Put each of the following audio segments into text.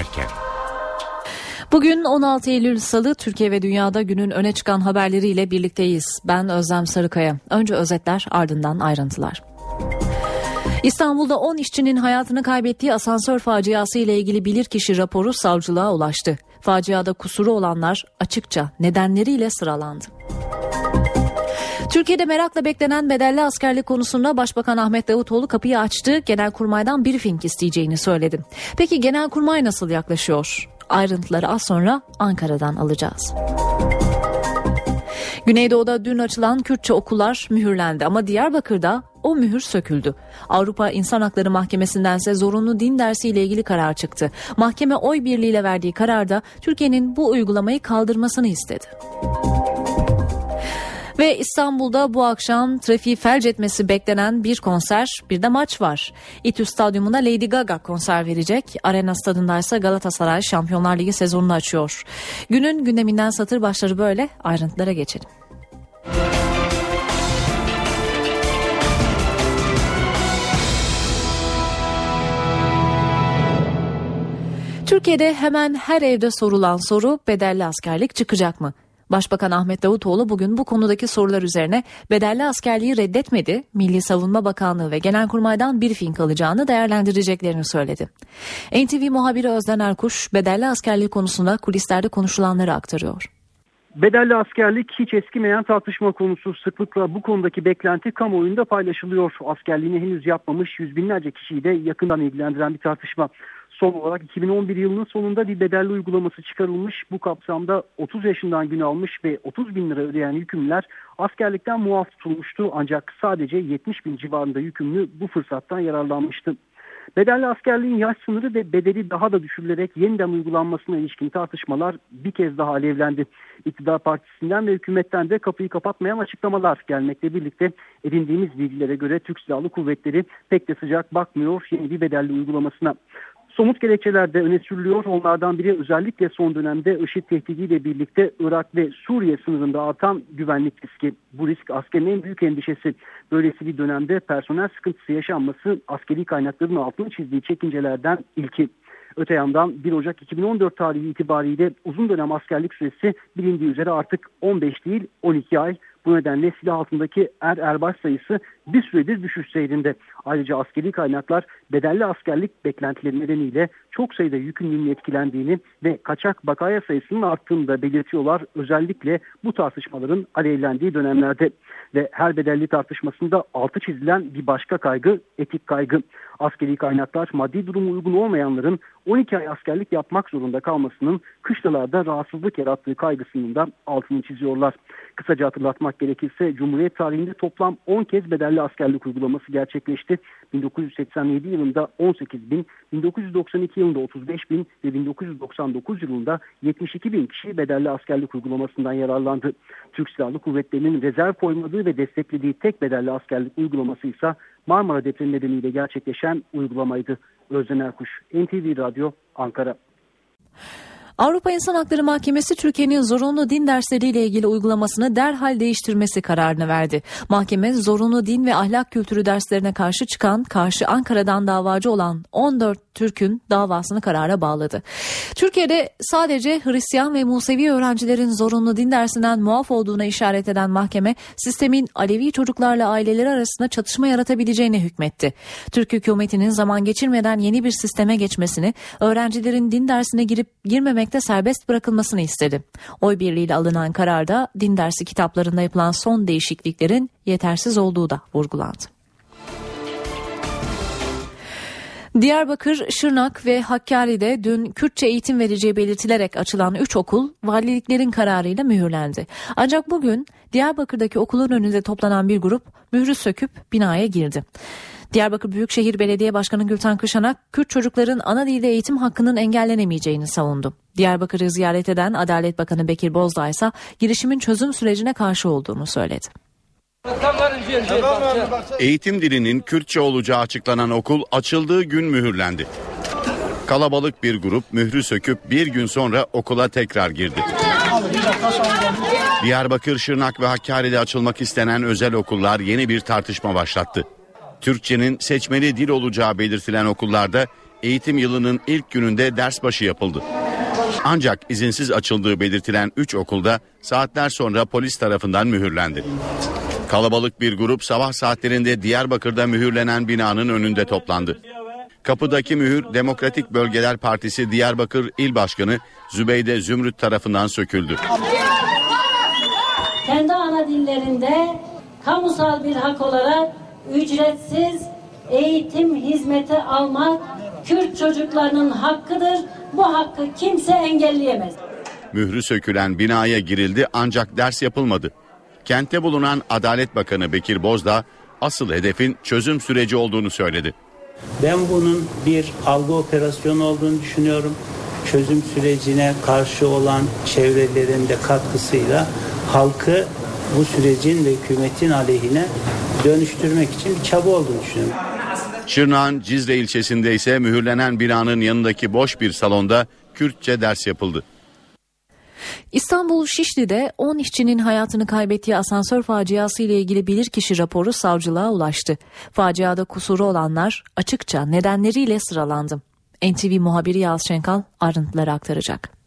dönerken. Bugün 16 Eylül Salı Türkiye ve dünyada günün öne çıkan haberleriyle birlikteyiz. Ben Özlem Sarıkaya. Önce özetler ardından ayrıntılar. İstanbul'da 10 işçinin hayatını kaybettiği asansör faciası ile ilgili bilirkişi raporu savcılığa ulaştı. Faciada kusuru olanlar açıkça nedenleriyle sıralandı. Türkiye'de merakla beklenen bedelli askerlik konusunda Başbakan Ahmet Davutoğlu kapıyı açtı. Genelkurmay'dan briefing isteyeceğini söyledi. Peki Genelkurmay nasıl yaklaşıyor? Ayrıntıları az sonra Ankara'dan alacağız. Güneydoğu'da dün açılan Kürtçe okullar mühürlendi ama Diyarbakır'da o mühür söküldü. Avrupa İnsan Hakları Mahkemesi'ndense zorunlu din dersiyle ilgili karar çıktı. Mahkeme oy birliğiyle verdiği kararda Türkiye'nin bu uygulamayı kaldırmasını istedi. Ve İstanbul'da bu akşam trafiği felç etmesi beklenen bir konser, bir de maç var. İTÜ Stadyumunda Lady Gaga konser verecek. Arena stadındaysa Galatasaray Şampiyonlar Ligi sezonunu açıyor. Günün gündeminden satır başları böyle. Ayrıntılara geçelim. Türkiye'de hemen her evde sorulan soru bedelli askerlik çıkacak mı? Başbakan Ahmet Davutoğlu bugün bu konudaki sorular üzerine bedelli askerliği reddetmedi, Milli Savunma Bakanlığı ve Genelkurmay'dan briefing alacağını değerlendireceklerini söyledi. NTV muhabiri Özden Erkuş, bedelli askerliği konusunda kulislerde konuşulanları aktarıyor. Bedelli askerlik hiç eskimeyen tartışma konusu sıklıkla bu konudaki beklenti kamuoyunda paylaşılıyor. Askerliğini henüz yapmamış yüz binlerce kişiyi de yakından ilgilendiren bir tartışma. Son olarak 2011 yılının sonunda bir bedelli uygulaması çıkarılmış. Bu kapsamda 30 yaşından gün almış ve 30 bin lira ödeyen yükümlüler askerlikten muaf tutulmuştu. Ancak sadece 70 bin civarında yükümlü bu fırsattan yararlanmıştı. Bedelli askerliğin yaş sınırı ve bedeli daha da düşürülerek yeniden uygulanmasına ilişkin tartışmalar bir kez daha alevlendi. İktidar partisinden ve hükümetten de kapıyı kapatmayan açıklamalar gelmekle birlikte edindiğimiz bilgilere göre Türk Silahlı Kuvvetleri pek de sıcak bakmıyor yeni bir bedelli uygulamasına. Somut gerekçeler de öne sürülüyor. Onlardan biri özellikle son dönemde IŞİD tehdidiyle birlikte Irak ve Suriye sınırında artan güvenlik riski. Bu risk askerin en büyük endişesi. Böylesi bir dönemde personel sıkıntısı yaşanması askeri kaynakların altını çizdiği çekincelerden ilki. Öte yandan 1 Ocak 2014 tarihi itibariyle uzun dönem askerlik süresi bilindiği üzere artık 15 değil 12 ay. Bu nedenle silah altındaki er erbaş sayısı bir süredir düşüş seyrinde. Ayrıca askeri kaynaklar bedelli askerlik beklentileri nedeniyle çok sayıda yükümlülüğün etkilendiğini ve kaçak bakaya sayısının arttığını da belirtiyorlar. Özellikle bu tartışmaların alevlendiği dönemlerde ve her bedelli tartışmasında altı çizilen bir başka kaygı etik kaygı. Askeri kaynaklar maddi durumu uygun olmayanların 12 ay askerlik yapmak zorunda kalmasının kışlalarda rahatsızlık yarattığı kaygısının da altını çiziyorlar. Kısaca hatırlatmak gerekirse Cumhuriyet tarihinde toplam 10 kez bedelli askerlik uygulaması gerçekleşti. 1987 yılında 18 bin, 1992 yılında 35 bin ve 1999 yılında 72 bin kişi bedelli askerlik uygulamasından yararlandı. Türk Silahlı Kuvvetleri'nin rezerv koymadığı ve desteklediği tek bedelli askerlik uygulaması ise Marmara depremi nedeniyle gerçekleşen uygulamaydı. Özden Erkuş, NTV Radyo, Ankara. Avrupa İnsan Hakları Mahkemesi Türkiye'nin zorunlu din dersleriyle ilgili uygulamasını derhal değiştirmesi kararını verdi. Mahkeme zorunlu din ve ahlak kültürü derslerine karşı çıkan, karşı Ankara'dan davacı olan 14 Türk'ün davasını karara bağladı. Türkiye'de sadece Hristiyan ve Musevi öğrencilerin zorunlu din dersinden muaf olduğuna işaret eden mahkeme sistemin Alevi çocuklarla aileleri arasında çatışma yaratabileceğine hükmetti. Türk hükümetinin zaman geçirmeden yeni bir sisteme geçmesini, öğrencilerin din dersine girip girmemekte serbest bırakılmasını istedi. Oy birliğiyle alınan kararda din dersi kitaplarında yapılan son değişikliklerin yetersiz olduğu da vurgulandı. Diyarbakır, Şırnak ve Hakkari'de dün Kürtçe eğitim vereceği belirtilerek açılan 3 okul valiliklerin kararıyla mühürlendi. Ancak bugün Diyarbakır'daki okulun önünde toplanan bir grup mührü söküp binaya girdi. Diyarbakır Büyükşehir Belediye Başkanı Gülten Kışanak, Kürt çocukların ana dilde eğitim hakkının engellenemeyeceğini savundu. Diyarbakır'ı ziyaret eden Adalet Bakanı Bekir Bozdağ ise girişimin çözüm sürecine karşı olduğunu söyledi. Eğitim dilinin Kürtçe olacağı açıklanan okul açıldığı gün mühürlendi. Kalabalık bir grup mührü söküp bir gün sonra okula tekrar girdi. Diyarbakır, Şırnak ve Hakkari'de açılmak istenen özel okullar yeni bir tartışma başlattı. Türkçenin seçmeli dil olacağı belirtilen okullarda eğitim yılının ilk gününde ders başı yapıldı. Ancak izinsiz açıldığı belirtilen 3 okulda saatler sonra polis tarafından mühürlendi. Kalabalık bir grup sabah saatlerinde Diyarbakır'da mühürlenen binanın önünde toplandı. Kapıdaki mühür Demokratik Bölgeler Partisi Diyarbakır İl Başkanı Zübeyde Zümrüt tarafından söküldü. Kendi ana dillerinde kamusal bir hak olarak ücretsiz eğitim hizmeti almak Kürt çocuklarının hakkıdır. Bu hakkı kimse engelleyemez. Mührü sökülen binaya girildi ancak ders yapılmadı. Kentte bulunan Adalet Bakanı Bekir Bozdağ asıl hedefin çözüm süreci olduğunu söyledi. Ben bunun bir algı operasyonu olduğunu düşünüyorum. Çözüm sürecine karşı olan çevrelerin de katkısıyla halkı bu sürecin ve hükümetin aleyhine dönüştürmek için bir çaba olduğunu düşünüyorum. Şırnak'ın Cizre ilçesinde ise mühürlenen binanın yanındaki boş bir salonda Kürtçe ders yapıldı. İstanbul Şişli'de 10 işçinin hayatını kaybettiği asansör faciası ile ilgili bilirkişi raporu savcılığa ulaştı. Faciada kusuru olanlar açıkça nedenleriyle sıralandı. NTV muhabiri Yağız Şenkal ayrıntıları aktaracak.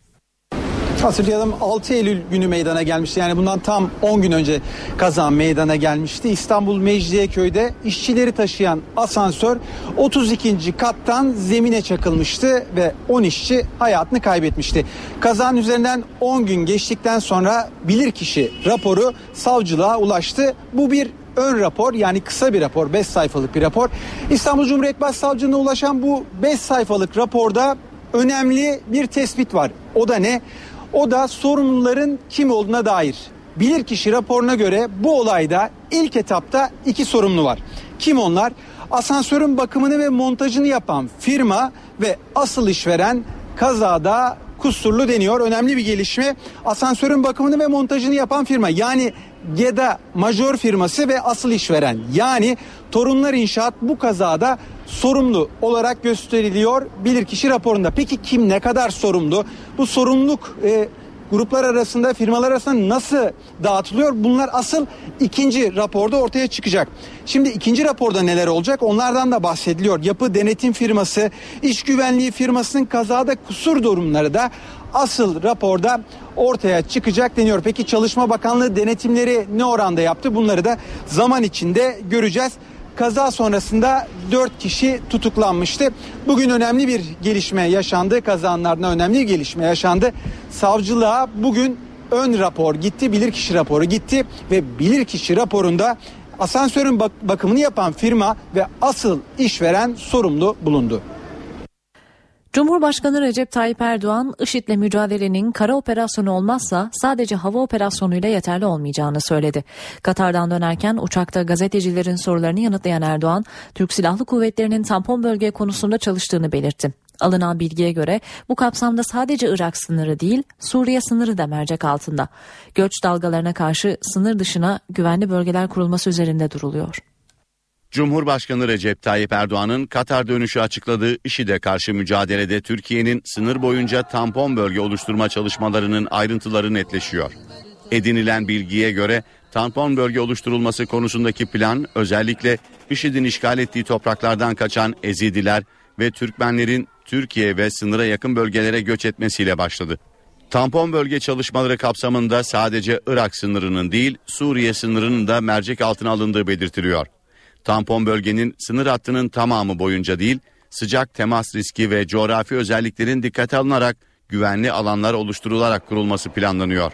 Hatırlayalım 6 Eylül günü meydana gelmişti. Yani bundan tam 10 gün önce kazan meydana gelmişti. İstanbul Mecidiyeköy'de işçileri taşıyan asansör 32. kattan zemine çakılmıştı ve 10 işçi hayatını kaybetmişti. Kazanın üzerinden 10 gün geçtikten sonra bilirkişi raporu savcılığa ulaştı. Bu bir ön rapor yani kısa bir rapor 5 sayfalık bir rapor. İstanbul Cumhuriyet Başsavcılığına ulaşan bu 5 sayfalık raporda önemli bir tespit var. O da ne? O da sorumluların kim olduğuna dair. Bilirkişi raporuna göre bu olayda ilk etapta iki sorumlu var. Kim onlar? Asansörün bakımını ve montajını yapan firma ve asıl işveren kazada kusurlu deniyor. Önemli bir gelişme. Asansörün bakımını ve montajını yapan firma yani GEDA major firması ve asıl işveren yani Torunlar İnşaat bu kazada sorumlu olarak gösteriliyor bilirkişi raporunda. Peki kim ne kadar sorumlu? Bu sorumluluk e, gruplar arasında firmalar arasında nasıl dağıtılıyor? Bunlar asıl ikinci raporda ortaya çıkacak. Şimdi ikinci raporda neler olacak? Onlardan da bahsediliyor. Yapı denetim firması, iş güvenliği firmasının kazada kusur durumları da asıl raporda ortaya çıkacak deniyor. Peki Çalışma Bakanlığı denetimleri ne oranda yaptı? Bunları da zaman içinde göreceğiz. Kaza sonrasında 4 kişi tutuklanmıştı. Bugün önemli bir gelişme yaşandı. Kazanlarına önemli bir gelişme yaşandı. Savcılığa bugün ön rapor gitti, bilirkişi raporu gitti ve bilirkişi raporunda asansörün bak- bakımını yapan firma ve asıl işveren sorumlu bulundu. Cumhurbaşkanı Recep Tayyip Erdoğan, IŞİD'le mücadelenin kara operasyonu olmazsa sadece hava operasyonuyla yeterli olmayacağını söyledi. Katar'dan dönerken uçakta gazetecilerin sorularını yanıtlayan Erdoğan, Türk Silahlı Kuvvetleri'nin tampon bölge konusunda çalıştığını belirtti. Alınan bilgiye göre bu kapsamda sadece Irak sınırı değil Suriye sınırı da mercek altında. Göç dalgalarına karşı sınır dışına güvenli bölgeler kurulması üzerinde duruluyor. Cumhurbaşkanı Recep Tayyip Erdoğan'ın Katar dönüşü açıkladığı IŞİD'e karşı mücadelede Türkiye'nin sınır boyunca tampon bölge oluşturma çalışmalarının ayrıntıları netleşiyor. Edinilen bilgiye göre tampon bölge oluşturulması konusundaki plan özellikle IŞİD'in işgal ettiği topraklardan kaçan Ezidiler ve Türkmenlerin Türkiye ve sınıra yakın bölgelere göç etmesiyle başladı. Tampon bölge çalışmaları kapsamında sadece Irak sınırının değil Suriye sınırının da mercek altına alındığı belirtiliyor. Tampon bölgenin sınır hattının tamamı boyunca değil, sıcak temas riski ve coğrafi özelliklerin dikkate alınarak güvenli alanlar oluşturularak kurulması planlanıyor.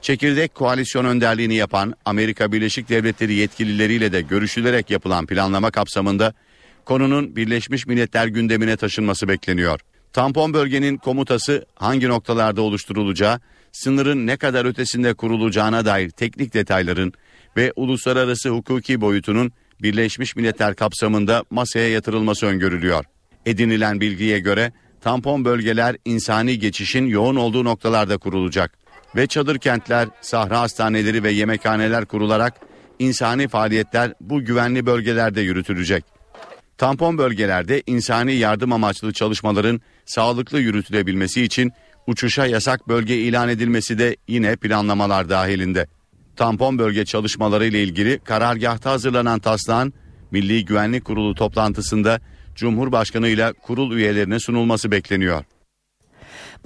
Çekirdek koalisyon önderliğini yapan Amerika Birleşik Devletleri yetkilileriyle de görüşülerek yapılan planlama kapsamında konunun Birleşmiş Milletler gündemine taşınması bekleniyor. Tampon bölgenin komutası hangi noktalarda oluşturulacağı, sınırın ne kadar ötesinde kurulacağına dair teknik detayların ve uluslararası hukuki boyutunun Birleşmiş Milletler kapsamında masaya yatırılması öngörülüyor. Edinilen bilgiye göre tampon bölgeler insani geçişin yoğun olduğu noktalarda kurulacak ve çadır kentler, sahra hastaneleri ve yemekhaneler kurularak insani faaliyetler bu güvenli bölgelerde yürütülecek. Tampon bölgelerde insani yardım amaçlı çalışmaların sağlıklı yürütülebilmesi için uçuşa yasak bölge ilan edilmesi de yine planlamalar dahilinde. Tampon bölge çalışmaları ile ilgili karargahta hazırlanan taslağın Milli Güvenlik Kurulu toplantısında Cumhurbaşkanı ile kurul üyelerine sunulması bekleniyor.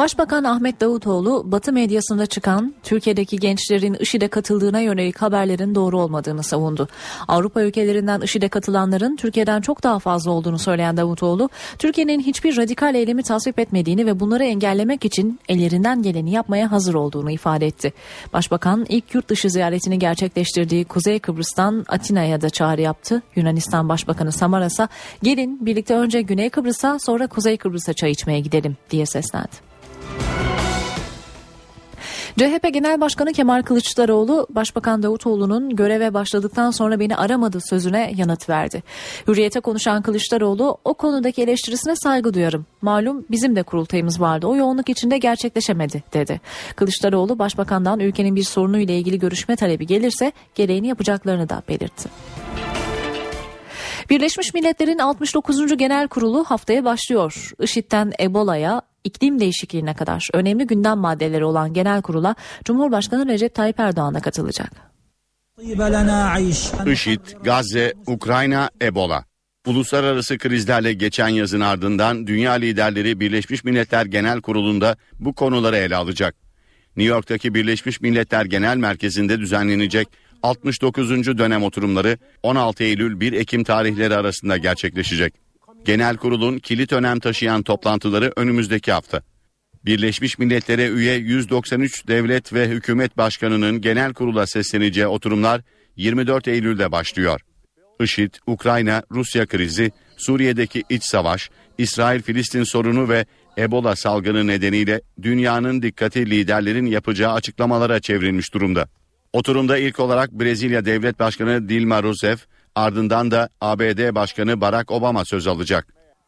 Başbakan Ahmet Davutoğlu Batı medyasında çıkan Türkiye'deki gençlerin IŞİD'e katıldığına yönelik haberlerin doğru olmadığını savundu. Avrupa ülkelerinden IŞİD'e katılanların Türkiye'den çok daha fazla olduğunu söyleyen Davutoğlu, Türkiye'nin hiçbir radikal eylemi tasvip etmediğini ve bunları engellemek için ellerinden geleni yapmaya hazır olduğunu ifade etti. Başbakan ilk yurt dışı ziyaretini gerçekleştirdiği Kuzey Kıbrıs'tan Atina'ya da çağrı yaptı. Yunanistan Başbakanı Samaras'a gelin birlikte önce Güney Kıbrıs'a sonra Kuzey Kıbrıs'a çay içmeye gidelim diye seslendi. CHP Genel Başkanı Kemal Kılıçdaroğlu, Başbakan Davutoğlu'nun göreve başladıktan sonra beni aramadı sözüne yanıt verdi. Hürriyete konuşan Kılıçdaroğlu, o konudaki eleştirisine saygı duyarım. Malum bizim de kurultayımız vardı. O yoğunluk içinde gerçekleşemedi dedi. Kılıçdaroğlu, Başbakan'dan ülkenin bir sorunu ile ilgili görüşme talebi gelirse gereğini yapacaklarını da belirtti. Birleşmiş Milletler'in 69. Genel Kurulu haftaya başlıyor. IŞİD'den Ebola'ya, iklim değişikliğine kadar önemli gündem maddeleri olan genel kurula Cumhurbaşkanı Recep Tayyip Erdoğan da katılacak. IŞİD, Gazze, Ukrayna, Ebola. Uluslararası krizlerle geçen yazın ardından dünya liderleri Birleşmiş Milletler Genel Kurulu'nda bu konuları ele alacak. New York'taki Birleşmiş Milletler Genel Merkezi'nde düzenlenecek 69. dönem oturumları 16 Eylül 1 Ekim tarihleri arasında gerçekleşecek. Genel kurulun kilit önem taşıyan toplantıları önümüzdeki hafta. Birleşmiş Milletler'e üye 193 devlet ve hükümet başkanının genel kurula sesleneceği oturumlar 24 Eylül'de başlıyor. IŞİD, Ukrayna, Rusya krizi, Suriye'deki iç savaş, İsrail-Filistin sorunu ve Ebola salgını nedeniyle dünyanın dikkati liderlerin yapacağı açıklamalara çevrilmiş durumda. Oturumda ilk olarak Brezilya Devlet Başkanı Dilma Rousseff, ardından da ABD Başkanı Barack Obama söz alacak.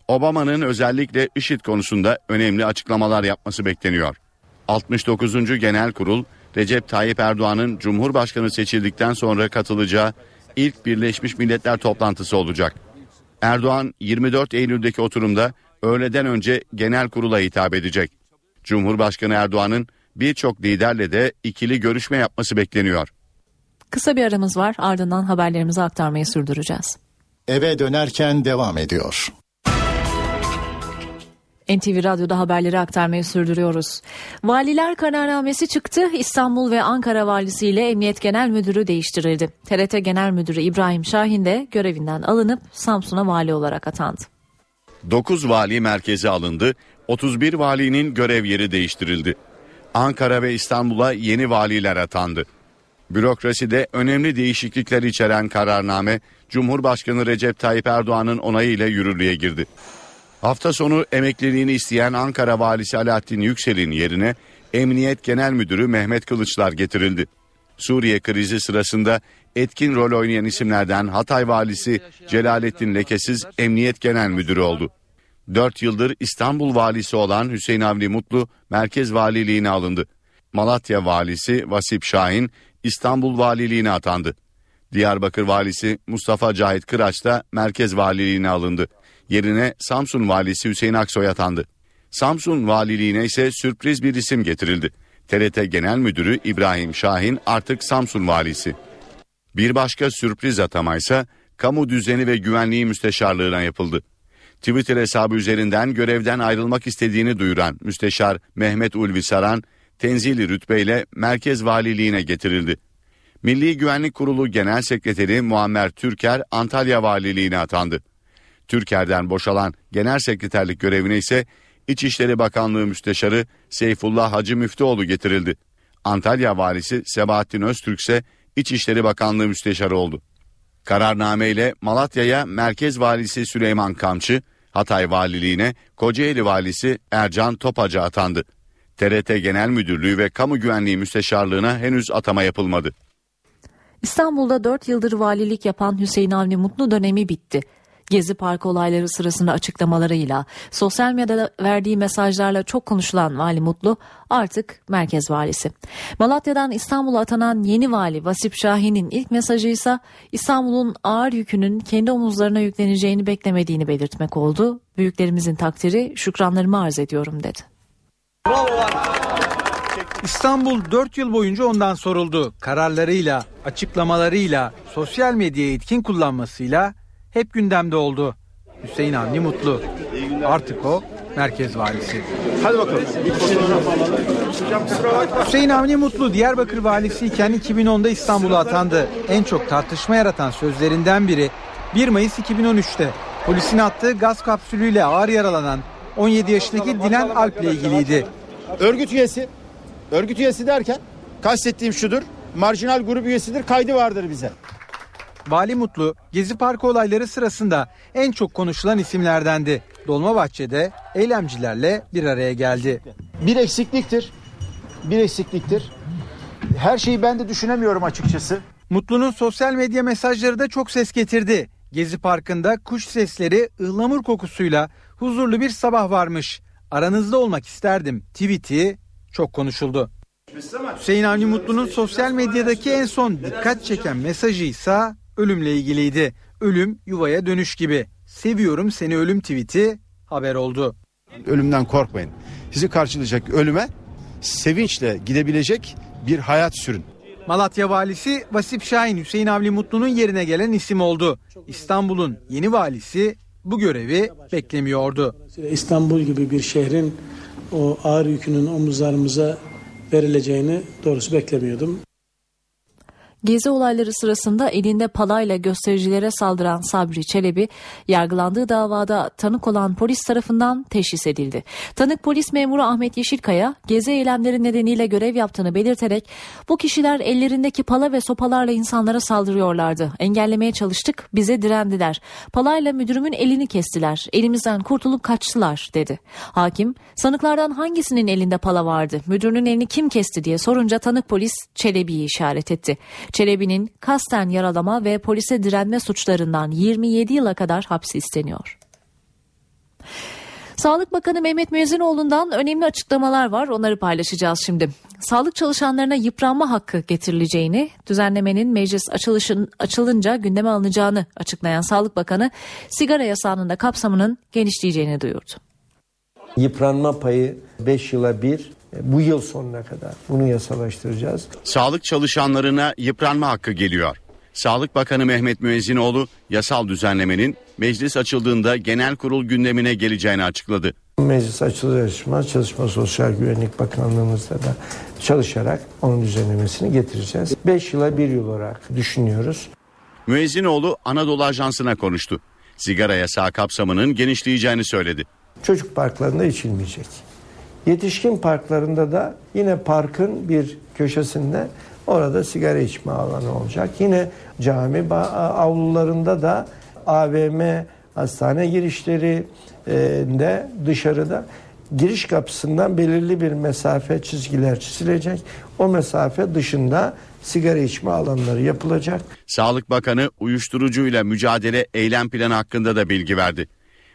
Obama'nın özellikle IŞİD konusunda önemli açıklamalar yapması bekleniyor. 69. Genel Kurul, Recep Tayyip Erdoğan'ın Cumhurbaşkanı seçildikten sonra katılacağı ilk Birleşmiş Milletler toplantısı olacak. Erdoğan 24 Eylül'deki oturumda öğleden önce genel kurula hitap edecek. Cumhurbaşkanı Erdoğan'ın birçok liderle de ikili görüşme yapması bekleniyor. Kısa bir aramız var ardından haberlerimizi aktarmayı sürdüreceğiz. Eve dönerken devam ediyor. NTV Radyo'da haberleri aktarmayı sürdürüyoruz. Valiler kararnamesi çıktı. İstanbul ve Ankara valisi ile Emniyet Genel Müdürü değiştirildi. TRT Genel Müdürü İbrahim Şahin de görevinden alınıp Samsun'a vali olarak atandı. 9 vali merkeze alındı. 31 valinin görev yeri değiştirildi. Ankara ve İstanbul'a yeni valiler atandı. Bürokraside önemli değişiklikler içeren kararname Cumhurbaşkanı Recep Tayyip Erdoğan'ın onayıyla yürürlüğe girdi. Hafta sonu emekliliğini isteyen Ankara valisi Alaaddin Yüksel'in yerine Emniyet Genel Müdürü Mehmet Kılıçlar getirildi. Suriye krizi sırasında etkin rol oynayan isimlerden Hatay valisi Celalettin Lekesiz Emniyet Genel Müdürü oldu. 4 yıldır İstanbul valisi olan Hüseyin Avni Mutlu merkez valiliğine alındı. Malatya valisi Vasip Şahin İstanbul valiliğine atandı. Diyarbakır valisi Mustafa Cahit Kıraç da merkez valiliğine alındı. Yerine Samsun valisi Hüseyin Aksoy atandı. Samsun valiliğine ise sürpriz bir isim getirildi. TRT Genel Müdürü İbrahim Şahin artık Samsun valisi. Bir başka sürpriz atamaysa kamu düzeni ve güvenliği müsteşarlığına yapıldı. Twitter hesabı üzerinden görevden ayrılmak istediğini duyuran müsteşar Mehmet Ulvi Saran tenzili rütbeyle merkez valiliğine getirildi. Milli Güvenlik Kurulu Genel Sekreteri Muammer Türker Antalya valiliğine atandı. Türker'den boşalan genel sekreterlik görevine ise İçişleri Bakanlığı Müsteşarı Seyfullah Hacı Müftüoğlu getirildi. Antalya valisi Sebahattin Öztürk ise İçişleri Bakanlığı Müsteşarı oldu. Kararname ile Malatya'ya Merkez Valisi Süleyman Kamçı, Hatay Valiliğine Kocaeli Valisi Ercan Topacı atandı. TRT Genel Müdürlüğü ve Kamu Güvenliği Müsteşarlığına henüz atama yapılmadı. İstanbul'da 4 yıldır valilik yapan Hüseyin Avni Mutlu dönemi bitti. Gezi Parkı olayları sırasında açıklamalarıyla, sosyal medyada verdiği mesajlarla çok konuşulan Vali Mutlu artık merkez valisi. Malatya'dan İstanbul'a atanan yeni vali Vasip Şahin'in ilk mesajı ise İstanbul'un ağır yükünün kendi omuzlarına yükleneceğini beklemediğini belirtmek oldu. Büyüklerimizin takdiri şükranlarımı arz ediyorum dedi. İstanbul 4 yıl boyunca ondan soruldu. Kararlarıyla, açıklamalarıyla, sosyal medyayı etkin kullanmasıyla hep gündemde oldu. Hüseyin Avni Mutlu. Artık o merkez valisi. Hadi bakalım. Hüseyin Avni Mutlu Diyarbakır valisiyken 2010'da İstanbul'a atandı. En çok tartışma yaratan sözlerinden biri 1 Mayıs 2013'te polisin attığı gaz kapsülüyle ağır yaralanan 17 yaşındaki Dilan Alp ile ilgiliydi. Örgüt üyesi. Örgüt üyesi derken kastettiğim şudur. Marjinal grup üyesidir. Kaydı vardır bize. Vali Mutlu, Gezi Parkı olayları sırasında en çok konuşulan isimlerdendi. Dolmabahçe'de eylemcilerle bir araya geldi. Bir eksikliktir. Bir eksikliktir. Her şeyi ben de düşünemiyorum açıkçası. Mutlu'nun sosyal medya mesajları da çok ses getirdi. Gezi Parkı'nda kuş sesleri, ıhlamur kokusuyla huzurlu bir sabah varmış. Aranızda olmak isterdim tweet'i çok konuşuldu. Hüseyin Avni Mutlu'nun sosyal medyadaki en son dikkat çeken mesajı ise ölümle ilgiliydi. Ölüm yuvaya dönüş gibi. Seviyorum seni ölüm tweet'i haber oldu. Ölümden korkmayın. Sizi karşılayacak ölüme sevinçle gidebilecek bir hayat sürün. Malatya valisi Vasip Şahin Hüseyin Avni Mutlu'nun yerine gelen isim oldu. İstanbul'un yeni valisi bu görevi beklemiyordu. İstanbul gibi bir şehrin o ağır yükünün omuzlarımıza verileceğini doğrusu beklemiyordum. Gezi olayları sırasında elinde palayla göstericilere saldıran Sabri Çelebi, yargılandığı davada tanık olan polis tarafından teşhis edildi. Tanık polis memuru Ahmet Yeşilkaya, gezi eylemleri nedeniyle görev yaptığını belirterek, bu kişiler ellerindeki pala ve sopalarla insanlara saldırıyorlardı. Engellemeye çalıştık, bize direndiler. Palayla müdürümün elini kestiler, elimizden kurtulup kaçtılar, dedi. Hakim, sanıklardan hangisinin elinde pala vardı, müdürünün elini kim kesti diye sorunca tanık polis Çelebi'yi işaret etti. Çelebi'nin kasten yaralama ve polise direnme suçlarından 27 yıla kadar hapsi isteniyor. Sağlık Bakanı Mehmet Müezzinoğlu'ndan önemli açıklamalar var. Onları paylaşacağız şimdi. Sağlık çalışanlarına yıpranma hakkı getirileceğini, düzenlemenin meclis açılışın, açılınca gündeme alınacağını açıklayan Sağlık Bakanı, sigara yasağının da kapsamının genişleyeceğini duyurdu. Yıpranma payı 5 yıla bir bu yıl sonuna kadar bunu yasalaştıracağız. Sağlık çalışanlarına yıpranma hakkı geliyor. Sağlık Bakanı Mehmet Müezzinoğlu yasal düzenlemenin meclis açıldığında genel kurul gündemine geleceğini açıkladı. Meclis açılır açılmaz Çalışma Sosyal Güvenlik Bakanlığımızda da çalışarak onun düzenlemesini getireceğiz. 5 yıla bir yıl olarak düşünüyoruz. Müezzinoğlu Anadolu Ajansı'na konuştu. Sigara yasağı kapsamının genişleyeceğini söyledi. Çocuk parklarında içilmeyecek. Yetişkin parklarında da yine parkın bir köşesinde orada sigara içme alanı olacak. Yine cami avlularında da AVM, hastane girişlerinde dışarıda giriş kapısından belirli bir mesafe çizgiler çizilecek. O mesafe dışında sigara içme alanları yapılacak. Sağlık Bakanı uyuşturucuyla mücadele eylem planı hakkında da bilgi verdi.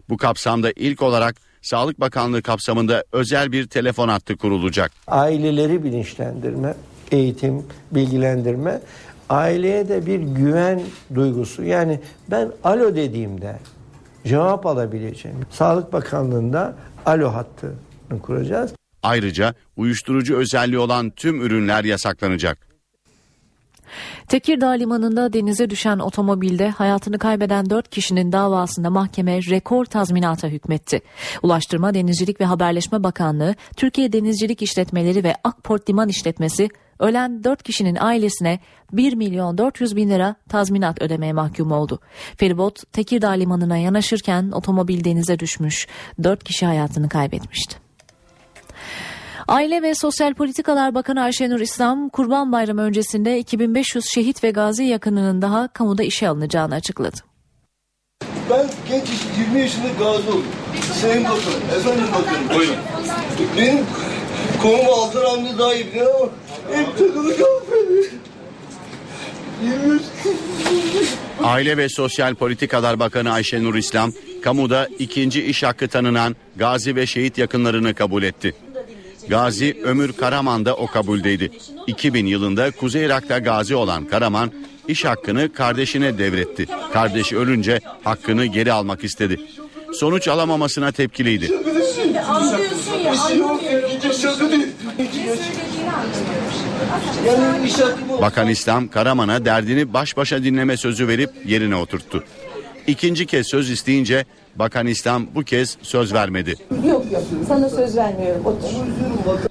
Bu kapsamda ilk olarak Sağlık Bakanlığı kapsamında özel bir telefon hattı kurulacak. Aileleri bilinçlendirme, eğitim, bilgilendirme, aileye de bir güven duygusu. Yani ben alo dediğimde cevap alabileceğim. Sağlık Bakanlığı'nda alo hattını kuracağız. Ayrıca uyuşturucu özelliği olan tüm ürünler yasaklanacak. Tekirdağ Limanı'nda denize düşen otomobilde hayatını kaybeden 4 kişinin davasında mahkeme rekor tazminata hükmetti. Ulaştırma, Denizcilik ve Haberleşme Bakanlığı, Türkiye Denizcilik İşletmeleri ve Akport Liman İşletmesi ölen 4 kişinin ailesine 1 milyon 400 bin lira tazminat ödemeye mahkum oldu. Feribot Tekirdağ Limanı'na yanaşırken otomobil denize düşmüş. 4 kişi hayatını kaybetmişti. Aile ve Sosyal Politikalar Bakanı Ayşenur İslam, Kurban Bayramı öncesinde 2500 şehit ve gazi yakınının daha kamuda işe alınacağını açıkladı. Ben genç 20 yaşında gazi oldum. Sayın Bakanım, efendim bakanım. Buyurun. Benim konumu Altan amca daha iyi bilir ama hep takılı. Aile ve Sosyal Politikalar Bakanı Ayşenur İslam, kamuda ikinci iş hakkı tanınan gazi ve şehit yakınlarını kabul etti. Gazi Ömür Karaman da o kabuldeydi. 2000 yılında Kuzey Irak'ta gazi olan Karaman iş hakkını kardeşine devretti. Kardeşi ölünce hakkını geri almak istedi. Sonuç alamamasına tepkiliydi. Bakan İslam Karaman'a derdini baş başa dinleme sözü verip yerine oturttu. İkinci kez söz isteyince Bakan İslam bu kez söz vermedi. Yok yok sana söz vermiyorum otur.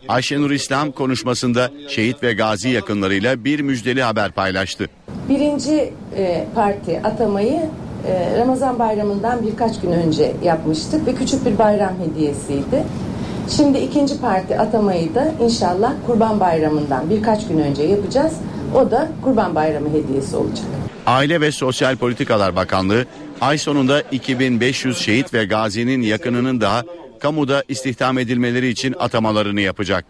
Ayşenur İslam konuşmasında şehit ve gazi yakınlarıyla bir müjdeli haber paylaştı. Birinci e, parti atamayı e, Ramazan bayramından birkaç gün önce yapmıştık ve küçük bir bayram hediyesiydi. Şimdi ikinci parti atamayı da inşallah Kurban Bayramı'ndan birkaç gün önce yapacağız. O da Kurban Bayramı hediyesi olacak. Aile ve Sosyal Politikalar Bakanlığı ay sonunda 2500 şehit ve gazinin yakınının daha kamuda istihdam edilmeleri için atamalarını yapacak.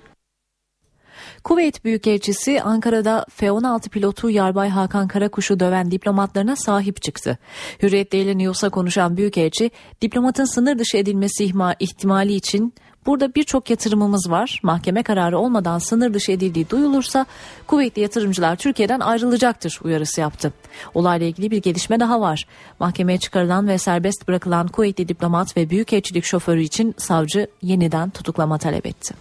Kuveyt Büyükelçisi Ankara'da F-16 pilotu Yarbay Hakan Karakuş'u döven diplomatlarına sahip çıktı. Hürriyet Daily News'a konuşan Büyükelçi, diplomatın sınır dışı edilmesi ihtimali için Burada birçok yatırımımız var. Mahkeme kararı olmadan sınır dışı edildiği duyulursa kuvvetli yatırımcılar Türkiye'den ayrılacaktır uyarısı yaptı. Olayla ilgili bir gelişme daha var. Mahkemeye çıkarılan ve serbest bırakılan kuvvetli diplomat ve büyükelçilik şoförü için savcı yeniden tutuklama talep etti.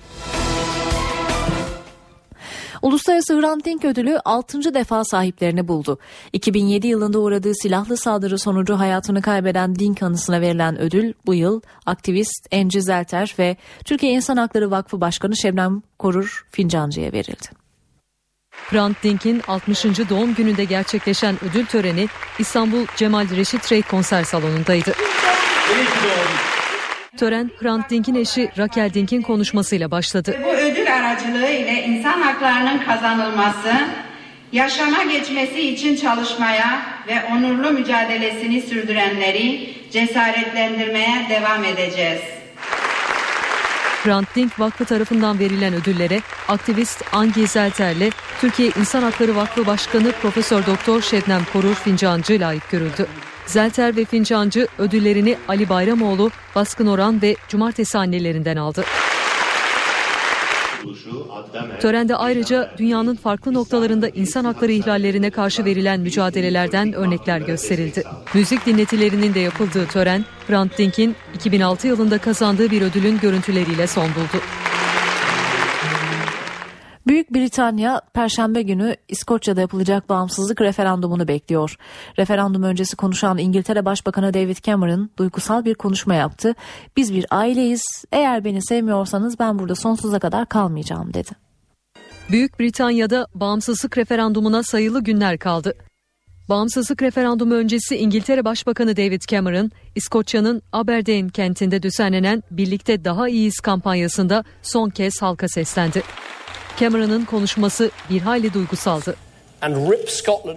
Uluslararası Hrant Dink ödülü 6. defa sahiplerini buldu. 2007 yılında uğradığı silahlı saldırı sonucu hayatını kaybeden Dink anısına verilen ödül bu yıl aktivist Enci Zelter ve Türkiye İnsan Hakları Vakfı Başkanı Şebnem Korur Fincancı'ya verildi. Hrant Dink'in 60. doğum gününde gerçekleşen ödül töreni İstanbul Cemal Reşit Rey konser salonundaydı. Tören Hrant Dink'in eşi Raquel Dink'in konuşmasıyla başladı. Aracılığı ile insan haklarının kazanılması, yaşama geçmesi için çalışmaya ve onurlu mücadelesini sürdürenleri cesaretlendirmeye devam edeceğiz. Hrant Dink Vakfı tarafından verilen ödüllere aktivist Angi Zelter'le Türkiye İnsan Hakları Vakfı Başkanı Profesör Doktor Şebnem Korur Fincancı layık görüldü. Zelter ve Fincancı ödüllerini Ali Bayramoğlu, Baskın Oran ve Cumartesi annelerinden aldı. Törende ayrıca dünyanın farklı noktalarında insan hakları ihlallerine karşı verilen mücadelelerden örnekler gösterildi. Müzik dinletilerinin de yapıldığı tören, Hrant Dink'in 2006 yılında kazandığı bir ödülün görüntüleriyle son buldu. Büyük Britanya Perşembe günü İskoçya'da yapılacak bağımsızlık referandumunu bekliyor. Referandum öncesi konuşan İngiltere Başbakanı David Cameron duygusal bir konuşma yaptı. Biz bir aileyiz. Eğer beni sevmiyorsanız ben burada sonsuza kadar kalmayacağım dedi. Büyük Britanya'da bağımsızlık referandumuna sayılı günler kaldı. Bağımsızlık referandumu öncesi İngiltere Başbakanı David Cameron, İskoçya'nın Aberdeen kentinde düzenlenen Birlikte Daha İyiyiz kampanyasında son kez halka seslendi. Cameron'ın konuşması bir hayli duygusaldı.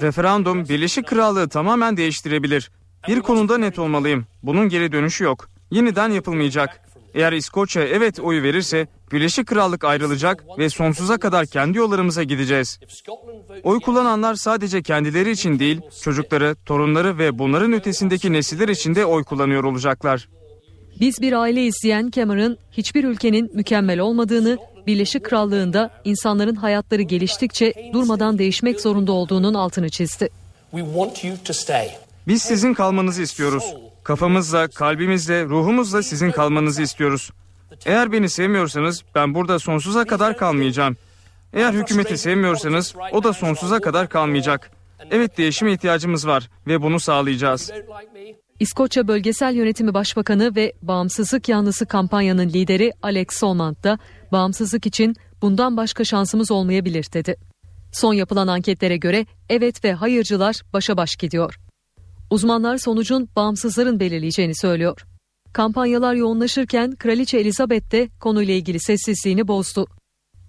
Referandum Birleşik Krallığı tamamen değiştirebilir. Bir konuda net olmalıyım. Bunun geri dönüşü yok. Yeniden yapılmayacak. Eğer İskoçya evet oyu verirse Birleşik Krallık ayrılacak ve sonsuza kadar kendi yollarımıza gideceğiz. Oy kullananlar sadece kendileri için değil, çocukları, torunları ve bunların ötesindeki nesiller için de oy kullanıyor olacaklar. Biz bir aile izleyen Cameron hiçbir ülkenin mükemmel olmadığını, Birleşik Krallığı'nda insanların hayatları geliştikçe durmadan değişmek zorunda olduğunun altını çizdi. Biz sizin kalmanızı istiyoruz. Kafamızla, kalbimizle, ruhumuzla sizin kalmanızı istiyoruz. Eğer beni sevmiyorsanız ben burada sonsuza kadar kalmayacağım. Eğer hükümeti sevmiyorsanız o da sonsuza kadar kalmayacak. Evet değişime ihtiyacımız var ve bunu sağlayacağız. İskoçya Bölgesel Yönetimi Başbakanı ve Bağımsızlık Yanlısı kampanyanın lideri Alex Solmant da bağımsızlık için bundan başka şansımız olmayabilir dedi. Son yapılan anketlere göre evet ve hayırcılar başa baş gidiyor. Uzmanlar sonucun bağımsızların belirleyeceğini söylüyor. Kampanyalar yoğunlaşırken Kraliçe Elizabeth de konuyla ilgili sessizliğini bozdu.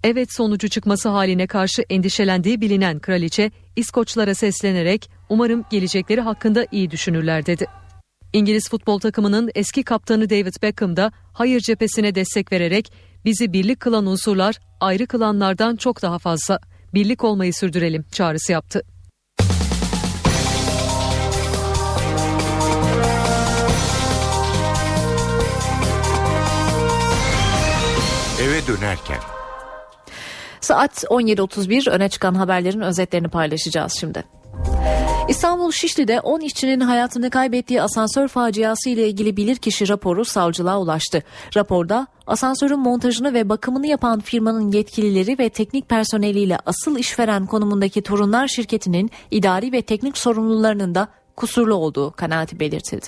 Evet sonucu çıkması haline karşı endişelendiği bilinen kraliçe İskoçlara seslenerek umarım gelecekleri hakkında iyi düşünürler dedi. İngiliz futbol takımının eski kaptanı David Beckham da hayır cephesine destek vererek bizi birlik kılan unsurlar ayrı kılanlardan çok daha fazla. Birlik olmayı sürdürelim çağrısı yaptı. Eve dönerken Saat 17.31 öne çıkan haberlerin özetlerini paylaşacağız şimdi. İstanbul Şişli'de 10 işçinin hayatını kaybettiği asansör faciası ile ilgili bilirkişi raporu savcılığa ulaştı. Raporda asansörün montajını ve bakımını yapan firmanın yetkilileri ve teknik personeliyle asıl işveren konumundaki Torunlar şirketinin idari ve teknik sorumlularının da kusurlu olduğu kanaati belirtildi.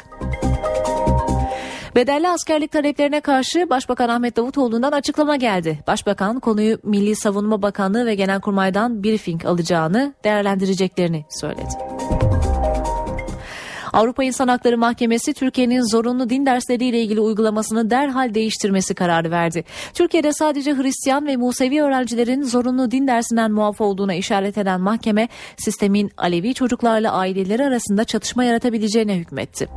Bedelli askerlik taleplerine karşı Başbakan Ahmet Davutoğlu'ndan açıklama geldi. Başbakan konuyu Milli Savunma Bakanlığı ve Genelkurmay'dan briefing alacağını değerlendireceklerini söyledi. Avrupa İnsan Hakları Mahkemesi Türkiye'nin zorunlu din dersleriyle ilgili uygulamasını derhal değiştirmesi kararı verdi. Türkiye'de sadece Hristiyan ve Musevi öğrencilerin zorunlu din dersinden muaf olduğuna işaret eden mahkeme sistemin Alevi çocuklarla aileleri arasında çatışma yaratabileceğine hükmetti.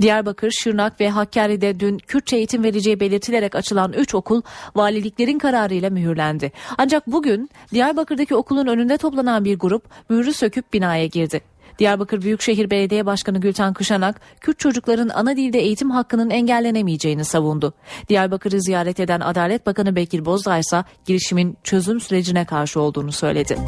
Diyarbakır, Şırnak ve Hakkari'de dün Kürtçe eğitim vereceği belirtilerek açılan 3 okul valiliklerin kararıyla mühürlendi. Ancak bugün Diyarbakır'daki okulun önünde toplanan bir grup mührü söküp binaya girdi. Diyarbakır Büyükşehir Belediye Başkanı Gülten Kışanak, Kürt çocukların ana dilde eğitim hakkının engellenemeyeceğini savundu. Diyarbakır'ı ziyaret eden Adalet Bakanı Bekir Bozdağ ise girişimin çözüm sürecine karşı olduğunu söyledi.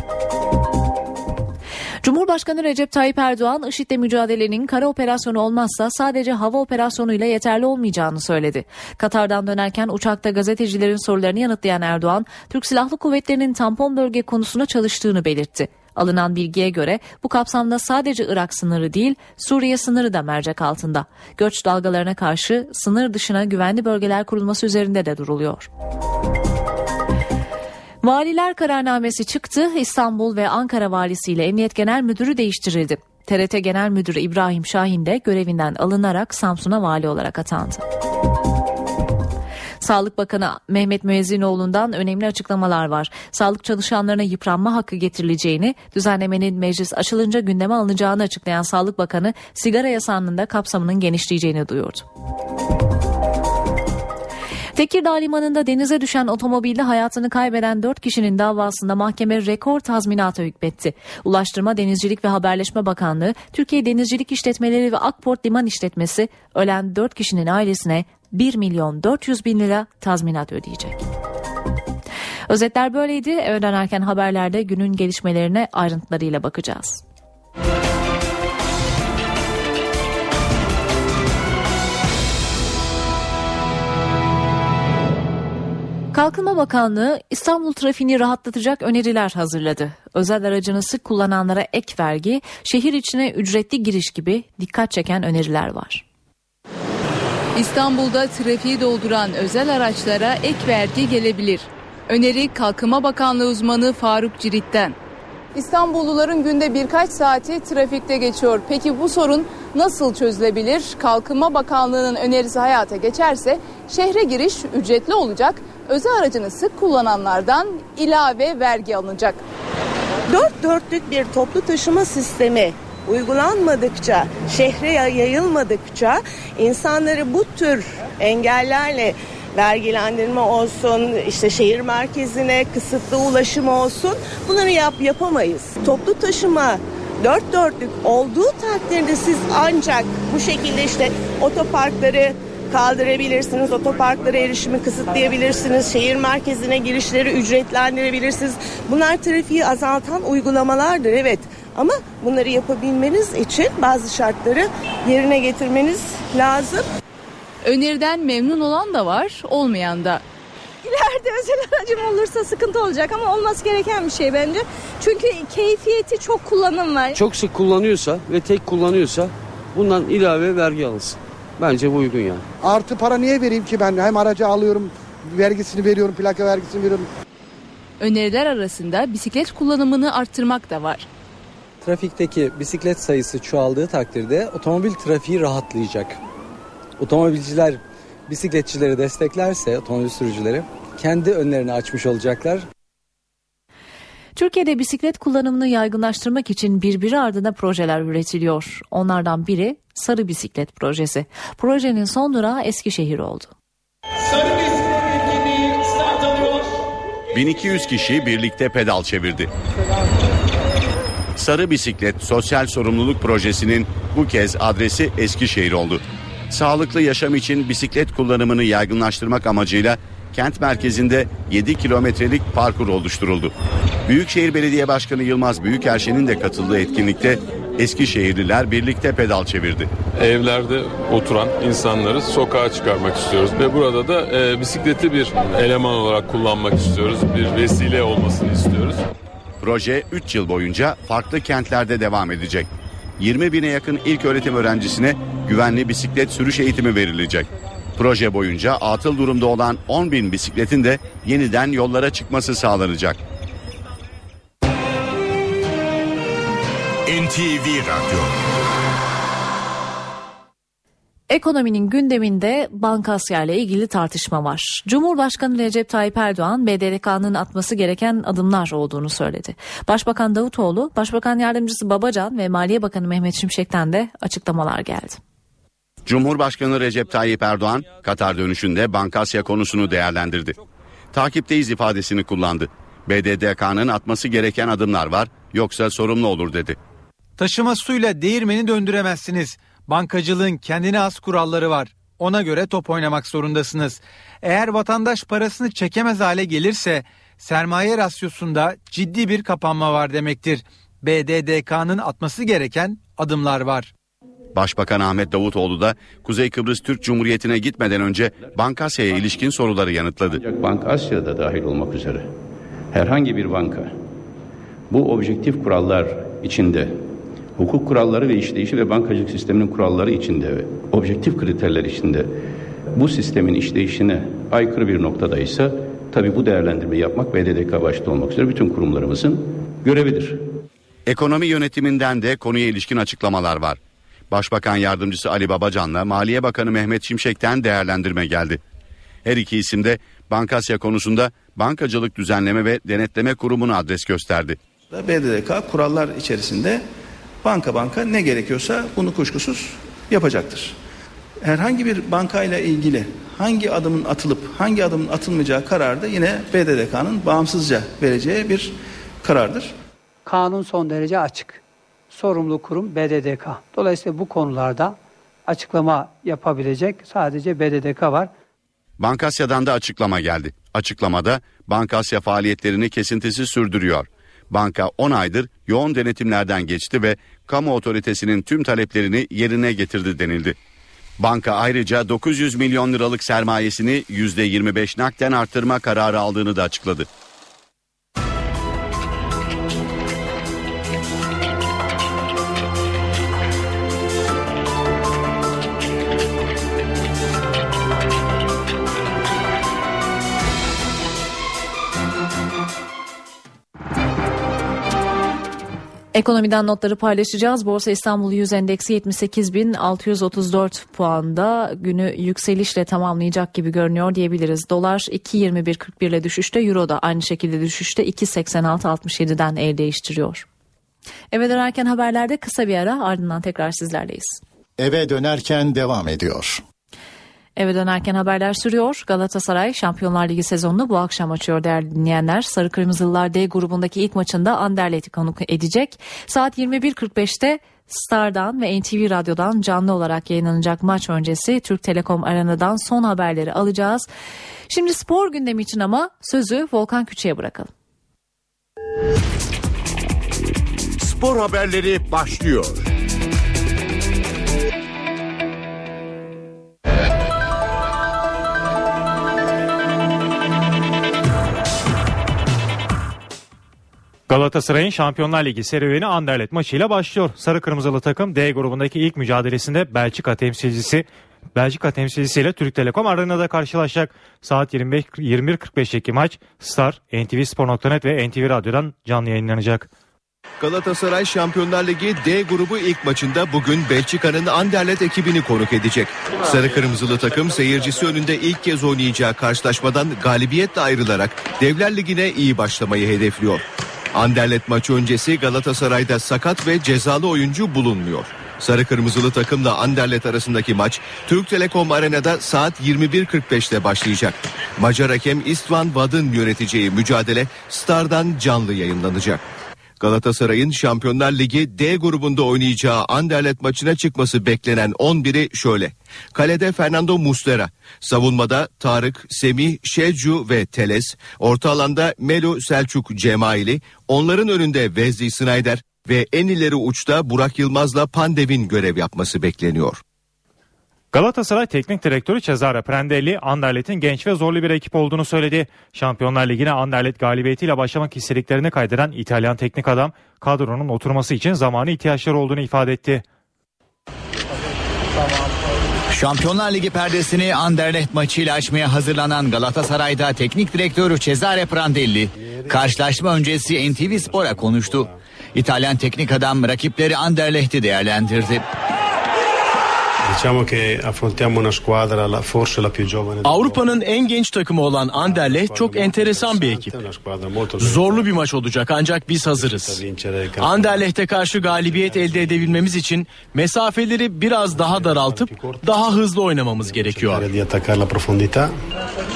Cumhurbaşkanı Recep Tayyip Erdoğan, IŞİD'le mücadelenin kara operasyonu olmazsa sadece hava operasyonuyla yeterli olmayacağını söyledi. Katar'dan dönerken uçakta gazetecilerin sorularını yanıtlayan Erdoğan, Türk Silahlı Kuvvetleri'nin tampon bölge konusuna çalıştığını belirtti. Alınan bilgiye göre bu kapsamda sadece Irak sınırı değil Suriye sınırı da mercek altında. Göç dalgalarına karşı sınır dışına güvenli bölgeler kurulması üzerinde de duruluyor. Valiler kararnamesi çıktı. İstanbul ve Ankara valisiyle Emniyet Genel Müdürü değiştirildi. TRT Genel Müdürü İbrahim Şahin de görevinden alınarak Samsun'a vali olarak atandı. Sağlık Bakanı Mehmet Müezzinoğlu'ndan önemli açıklamalar var. Sağlık çalışanlarına yıpranma hakkı getirileceğini, düzenlemenin meclis açılınca gündeme alınacağını açıklayan Sağlık Bakanı sigara yasağının da kapsamının genişleyeceğini duyurdu. Tekirdağ Limanı'nda denize düşen otomobilde hayatını kaybeden 4 kişinin davasında mahkeme rekor tazminata hükmetti. Ulaştırma, Denizcilik ve Haberleşme Bakanlığı, Türkiye Denizcilik İşletmeleri ve Akport Liman İşletmesi ölen 4 kişinin ailesine 1 milyon 400 bin lira tazminat ödeyecek. Özetler böyleydi. Öğlen erken haberlerde günün gelişmelerine ayrıntılarıyla bakacağız. Kalkınma Bakanlığı İstanbul trafiğini rahatlatacak öneriler hazırladı. Özel aracını sık kullananlara ek vergi, şehir içine ücretli giriş gibi dikkat çeken öneriler var. İstanbul'da trafiği dolduran özel araçlara ek vergi gelebilir. Öneri Kalkınma Bakanlığı uzmanı Faruk Cirit'ten. İstanbulluların günde birkaç saati trafikte geçiyor. Peki bu sorun nasıl çözülebilir? Kalkınma Bakanlığı'nın önerisi hayata geçerse şehre giriş ücretli olacak. Özel aracını sık kullananlardan ilave vergi alınacak. Dört dörtlük bir toplu taşıma sistemi uygulanmadıkça, şehre yayılmadıkça insanları bu tür engellerle vergilendirme olsun, işte şehir merkezine kısıtlı ulaşım olsun bunları yap yapamayız. Toplu taşıma dört dörtlük olduğu takdirde siz ancak bu şekilde işte otoparkları kaldırabilirsiniz, otoparklara erişimi kısıtlayabilirsiniz, şehir merkezine girişleri ücretlendirebilirsiniz. Bunlar trafiği azaltan uygulamalardır evet. Ama bunları yapabilmeniz için bazı şartları yerine getirmeniz lazım. Öneriden memnun olan da var, olmayan da. İleride özel aracım olursa sıkıntı olacak ama olması gereken bir şey bence. Çünkü keyfiyeti çok kullanım var. Çok sık kullanıyorsa ve tek kullanıyorsa bundan ilave vergi alınsın. Bence bu uygun yani. Artı para niye vereyim ki ben? Hem aracı alıyorum, vergisini veriyorum, plaka vergisini veriyorum. Öneriler arasında bisiklet kullanımını arttırmak da var. Trafikteki bisiklet sayısı çoğaldığı takdirde otomobil trafiği rahatlayacak. Otomobilciler bisikletçileri desteklerse otomobil sürücüleri kendi önlerini açmış olacaklar. Türkiye'de bisiklet kullanımını yaygınlaştırmak için birbiri ardına projeler üretiliyor. Onlardan biri Sarı Bisiklet Projesi. Projenin son durağı Eskişehir oldu. Sarı bisiklet etkinliği start alıyor. 1200 kişi birlikte pedal çevirdi. Sarı Bisiklet Sosyal Sorumluluk Projesi'nin bu kez adresi Eskişehir oldu. Sağlıklı yaşam için bisiklet kullanımını yaygınlaştırmak amacıyla kent merkezinde 7 kilometrelik parkur oluşturuldu. Büyükşehir Belediye Başkanı Yılmaz Büyükerşen'in de katıldığı etkinlikte Eskişehirliler birlikte pedal çevirdi. Evlerde oturan insanları sokağa çıkarmak istiyoruz ve burada da e, bisikleti bir eleman olarak kullanmak istiyoruz. Bir vesile olmasını istiyoruz. Proje 3 yıl boyunca farklı kentlerde devam edecek. 20 bine yakın ilk öğretim öğrencisine güvenli bisiklet sürüş eğitimi verilecek. Proje boyunca atıl durumda olan 10 bin bisikletin de yeniden yollara çıkması sağlanacak. NTV Radyo Ekonominin gündeminde Bankasya ile ilgili tartışma var. Cumhurbaşkanı Recep Tayyip Erdoğan BDDK'nın atması gereken adımlar olduğunu söyledi. Başbakan Davutoğlu, Başbakan Yardımcısı Babacan ve Maliye Bakanı Mehmet Şimşek'ten de açıklamalar geldi. Cumhurbaşkanı Recep Tayyip Erdoğan Katar dönüşünde Bankasya konusunu değerlendirdi. Takipteyiz ifadesini kullandı. BDDK'nın atması gereken adımlar var yoksa sorumlu olur dedi. Taşıma suyla değirmeni döndüremezsiniz. Bankacılığın kendine az kuralları var. Ona göre top oynamak zorundasınız. Eğer vatandaş parasını çekemez hale gelirse sermaye rasyosunda ciddi bir kapanma var demektir. BDDK'nın atması gereken adımlar var. Başbakan Ahmet Davutoğlu da Kuzey Kıbrıs Türk Cumhuriyeti'ne gitmeden önce Bankasya'ya ilişkin soruları yanıtladı. Bank Asya'da dahil olmak üzere herhangi bir banka bu objektif kurallar içinde hukuk kuralları ve işleyişi ve bankacılık sisteminin kuralları içinde ve objektif kriterler içinde bu sistemin işleyişine aykırı bir noktadaysa tabi bu değerlendirmeyi yapmak BDDK başta olmak üzere bütün kurumlarımızın görevidir. Ekonomi yönetiminden de konuya ilişkin açıklamalar var. Başbakan Yardımcısı Ali Babacan'la Maliye Bakanı Mehmet Şimşek'ten değerlendirme geldi. Her iki isim de Bankasya konusunda Bankacılık Düzenleme ve Denetleme Kurumu'na adres gösterdi. BDDK kurallar içerisinde banka banka ne gerekiyorsa bunu kuşkusuz yapacaktır. Herhangi bir bankayla ilgili hangi adımın atılıp hangi adımın atılmayacağı karar da yine BDDK'nın bağımsızca vereceği bir karardır. Kanun son derece açık. Sorumlu kurum BDDK. Dolayısıyla bu konularda açıklama yapabilecek sadece BDDK var. Bankasya'dan da açıklama geldi. Açıklamada Bankasya faaliyetlerini kesintisiz sürdürüyor. Banka 10 aydır yoğun denetimlerden geçti ve kamu otoritesinin tüm taleplerini yerine getirdi denildi. Banka ayrıca 900 milyon liralık sermayesini %25 nakden arttırma kararı aldığını da açıkladı. Ekonomiden notları paylaşacağız. Borsa İstanbul 100 endeksi 78.634 puanda günü yükselişle tamamlayacak gibi görünüyor diyebiliriz. Dolar 2.21.41 ile düşüşte, Euro da aynı şekilde düşüşte 2.86.67'den el değiştiriyor. Eve dönerken haberlerde kısa bir ara ardından tekrar sizlerleyiz. Eve dönerken devam ediyor. Eve dönerken haberler sürüyor. Galatasaray Şampiyonlar Ligi sezonunu bu akşam açıyor değerli dinleyenler. Sarı Kırmızılılar D grubundaki ilk maçında Anderlet'i konuk edecek. Saat 21.45'te Star'dan ve NTV Radyo'dan canlı olarak yayınlanacak maç öncesi Türk Telekom Arena'dan son haberleri alacağız. Şimdi spor gündemi için ama sözü Volkan Küçü'ye bırakalım. Spor haberleri başlıyor. Galatasaray'ın Şampiyonlar Ligi serüveni Anderlet maçıyla başlıyor. Sarı Kırmızılı takım D grubundaki ilk mücadelesinde Belçika temsilcisi Belçika temsilcisiyle Türk Telekom Arena'da karşılaşacak. Saat 25 21.45'teki maç Star, NTV Spor.net ve NTV Radyo'dan canlı yayınlanacak. Galatasaray Şampiyonlar Ligi D grubu ilk maçında bugün Belçika'nın Anderlet ekibini konuk edecek. Sarı Kırmızılı takım seyircisi önünde ilk kez oynayacağı karşılaşmadan galibiyetle ayrılarak Devler Ligi'ne iyi başlamayı hedefliyor. Anderlet maçı öncesi Galatasaray'da sakat ve cezalı oyuncu bulunmuyor. Sarı Kırmızılı takımla Anderlet arasındaki maç Türk Telekom Arena'da saat 21.45'te başlayacak. Macar hakem Istvan Vad'ın yöneteceği mücadele Star'dan canlı yayınlanacak. Galatasaray'ın Şampiyonlar Ligi D grubunda oynayacağı Anderlet maçına çıkması beklenen 11'i şöyle. Kalede Fernando Muslera, savunmada Tarık, Semih, Şecu ve Teles, orta alanda Melo Selçuk Cemaili, onların önünde Wesley Snyder ve en ileri uçta Burak Yılmaz'la Pandev'in görev yapması bekleniyor. Galatasaray Teknik Direktörü Cesare Prandelli, Anderlet'in genç ve zorlu bir ekip olduğunu söyledi. Şampiyonlar Ligi'ne Anderlet galibiyetiyle başlamak istediklerini kaydeden İtalyan teknik adam, kadronun oturması için zamanı ihtiyaçları olduğunu ifade etti. Şampiyonlar Ligi perdesini Anderlecht maçıyla açmaya hazırlanan Galatasaray'da teknik direktörü Cesare Prandelli karşılaşma öncesi NTV Spor'a konuştu. İtalyan teknik adam rakipleri Anderlecht'i değerlendirdi. Avrupa'nın en genç takımı olan Anderlecht çok enteresan bir ekip. Zorlu bir maç olacak ancak biz hazırız. Anderlecht'e karşı galibiyet elde edebilmemiz için mesafeleri biraz daha daraltıp daha hızlı oynamamız gerekiyor.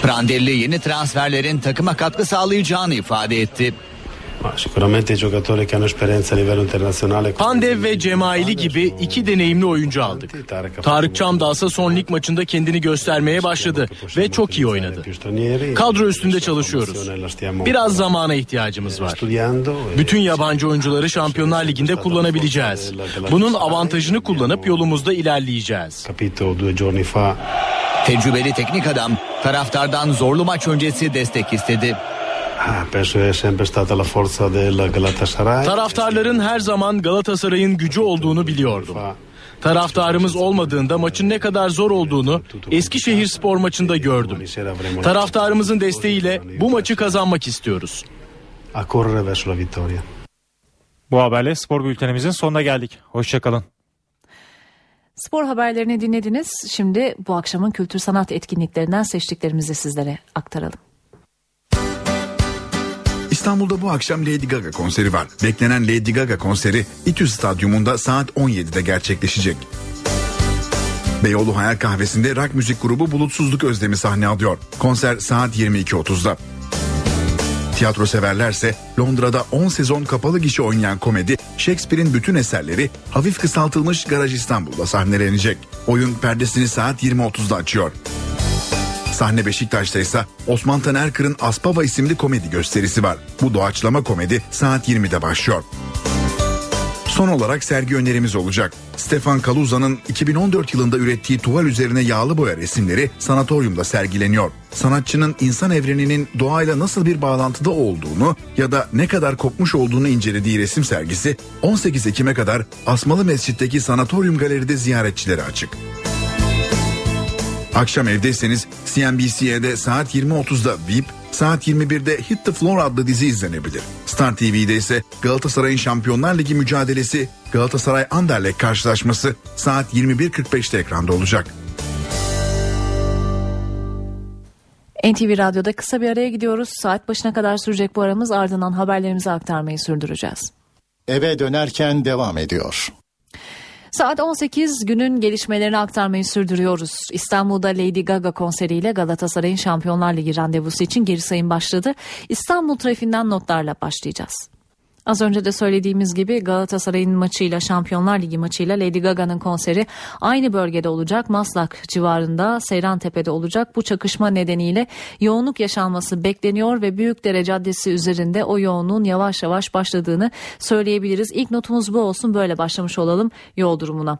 Prandelli yeni transferlerin takıma katkı sağlayacağını ifade etti. Pandev ve Cemaili gibi iki deneyimli oyuncu aldık. Tarık Çamdağ son lig maçında kendini göstermeye başladı ve çok iyi oynadı. Kadro üstünde çalışıyoruz. Biraz zamana ihtiyacımız var. Bütün yabancı oyuncuları Şampiyonlar Ligi'nde kullanabileceğiz. Bunun avantajını kullanıp yolumuzda ilerleyeceğiz. Tecrübeli teknik adam taraftardan zorlu maç öncesi destek istedi. Taraftarların her zaman Galatasaray'ın gücü olduğunu biliyordum. Taraftarımız olmadığında maçın ne kadar zor olduğunu Eskişehir spor maçında gördüm. Taraftarımızın desteğiyle bu maçı kazanmak istiyoruz. Bu haberle spor bültenimizin sonuna geldik. Hoşçakalın. Spor haberlerini dinlediniz. Şimdi bu akşamın kültür sanat etkinliklerinden seçtiklerimizi sizlere aktaralım. İstanbul'da bu akşam Lady Gaga konseri var. Beklenen Lady Gaga konseri İTÜ Stadyumunda saat 17'de gerçekleşecek. Beyoğlu Hayal Kahvesi'nde rock müzik grubu Bulutsuzluk Özlemi sahne alıyor. Konser saat 22.30'da. Tiyatro severlerse Londra'da 10 sezon kapalı gişe oynayan komedi Shakespeare'in bütün eserleri hafif kısaltılmış Garaj İstanbul'da sahnelenecek. Oyun perdesini saat 20.30'da açıyor. Sahne Beşiktaş'ta ise Osman Tanerkır'ın Aspava isimli komedi gösterisi var. Bu doğaçlama komedi saat 20'de başlıyor. Son olarak sergi önerimiz olacak. Stefan Kaluza'nın 2014 yılında ürettiği tuval üzerine yağlı boya resimleri sanatoryumda sergileniyor. Sanatçının insan evreninin doğayla nasıl bir bağlantıda olduğunu ya da ne kadar kopmuş olduğunu incelediği resim sergisi 18 Ekim'e kadar Asmalı Mescid'deki Sanatoryum Galeri'de ziyaretçilere açık. Akşam evdeyseniz CNBC'de saat 20.30'da VIP, saat 21'de Hit the Floor adlı dizi izlenebilir. Star TV'de ise Galatasaray'ın Şampiyonlar Ligi mücadelesi Galatasaray Anderlecht karşılaşması saat 21.45'te ekranda olacak. NTV Radyo'da kısa bir araya gidiyoruz. Saat başına kadar sürecek bu aramız ardından haberlerimizi aktarmayı sürdüreceğiz. Eve dönerken devam ediyor. Saat 18 günün gelişmelerini aktarmayı sürdürüyoruz. İstanbul'da Lady Gaga konseriyle Galatasaray'ın Şampiyonlar Ligi randevusu için geri sayım başladı. İstanbul trafiğinden notlarla başlayacağız. Az önce de söylediğimiz gibi Galatasaray'ın maçıyla Şampiyonlar Ligi maçıyla Lady Gaga'nın konseri aynı bölgede olacak. Maslak civarında Seyrantepe'de olacak. Bu çakışma nedeniyle yoğunluk yaşanması bekleniyor ve Büyükdere Caddesi üzerinde o yoğunluğun yavaş yavaş başladığını söyleyebiliriz. İlk notumuz bu olsun böyle başlamış olalım yol durumuna.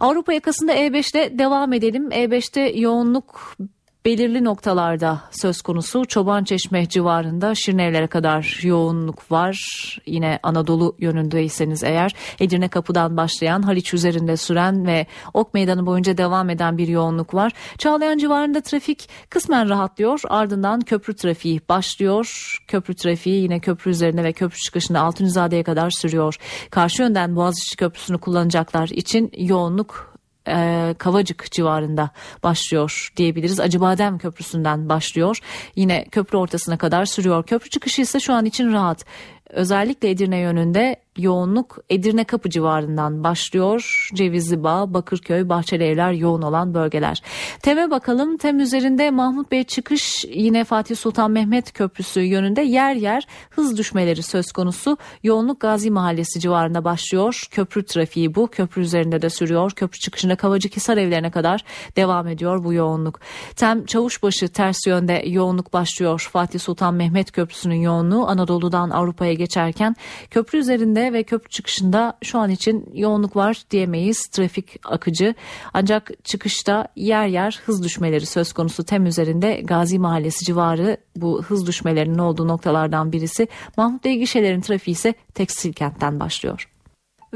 Avrupa yakasında E5'te devam edelim. E5'te yoğunluk belirli noktalarda söz konusu. Çobançeşme civarında Şirinevlere kadar yoğunluk var. Yine Anadolu yönündeyseniz eğer Edirne Kapı'dan başlayan Haliç üzerinde süren ve Ok Meydanı boyunca devam eden bir yoğunluk var. Çağlayan civarında trafik kısmen rahatlıyor. Ardından köprü trafiği başlıyor. Köprü trafiği yine köprü üzerinde ve köprü çıkışında Altunizade'ye kadar sürüyor. Karşı yönden Boğaziçi Köprüsü'nü kullanacaklar için yoğunluk e, Kavacık civarında başlıyor diyebiliriz. Acıbadem Köprüsü'nden başlıyor. Yine köprü ortasına kadar sürüyor. Köprü çıkışı ise şu an için rahat. Özellikle Edirne yönünde yoğunluk Edirne Kapı civarından başlıyor. Cevizli Bağ, Bakırköy, Bahçeli Evler yoğun olan bölgeler. Tem'e bakalım. Tem üzerinde Mahmut Bey çıkış yine Fatih Sultan Mehmet Köprüsü yönünde yer yer hız düşmeleri söz konusu. Yoğunluk Gazi Mahallesi civarında başlıyor. Köprü trafiği bu. Köprü üzerinde de sürüyor. Köprü çıkışında Kavacık Hisar evlerine kadar devam ediyor bu yoğunluk. Tem Çavuşbaşı ters yönde yoğunluk başlıyor. Fatih Sultan Mehmet Köprüsü'nün yoğunluğu Anadolu'dan Avrupa'ya geçerken köprü üzerinde ve köprü çıkışında şu an için yoğunluk var diyemeyiz. Trafik akıcı ancak çıkışta yer yer hız düşmeleri söz konusu. Tem üzerinde Gazi Mahallesi civarı bu hız düşmelerinin olduğu noktalardan birisi. Mahmut Bey gişelerin trafiği ise tekstil kentten başlıyor.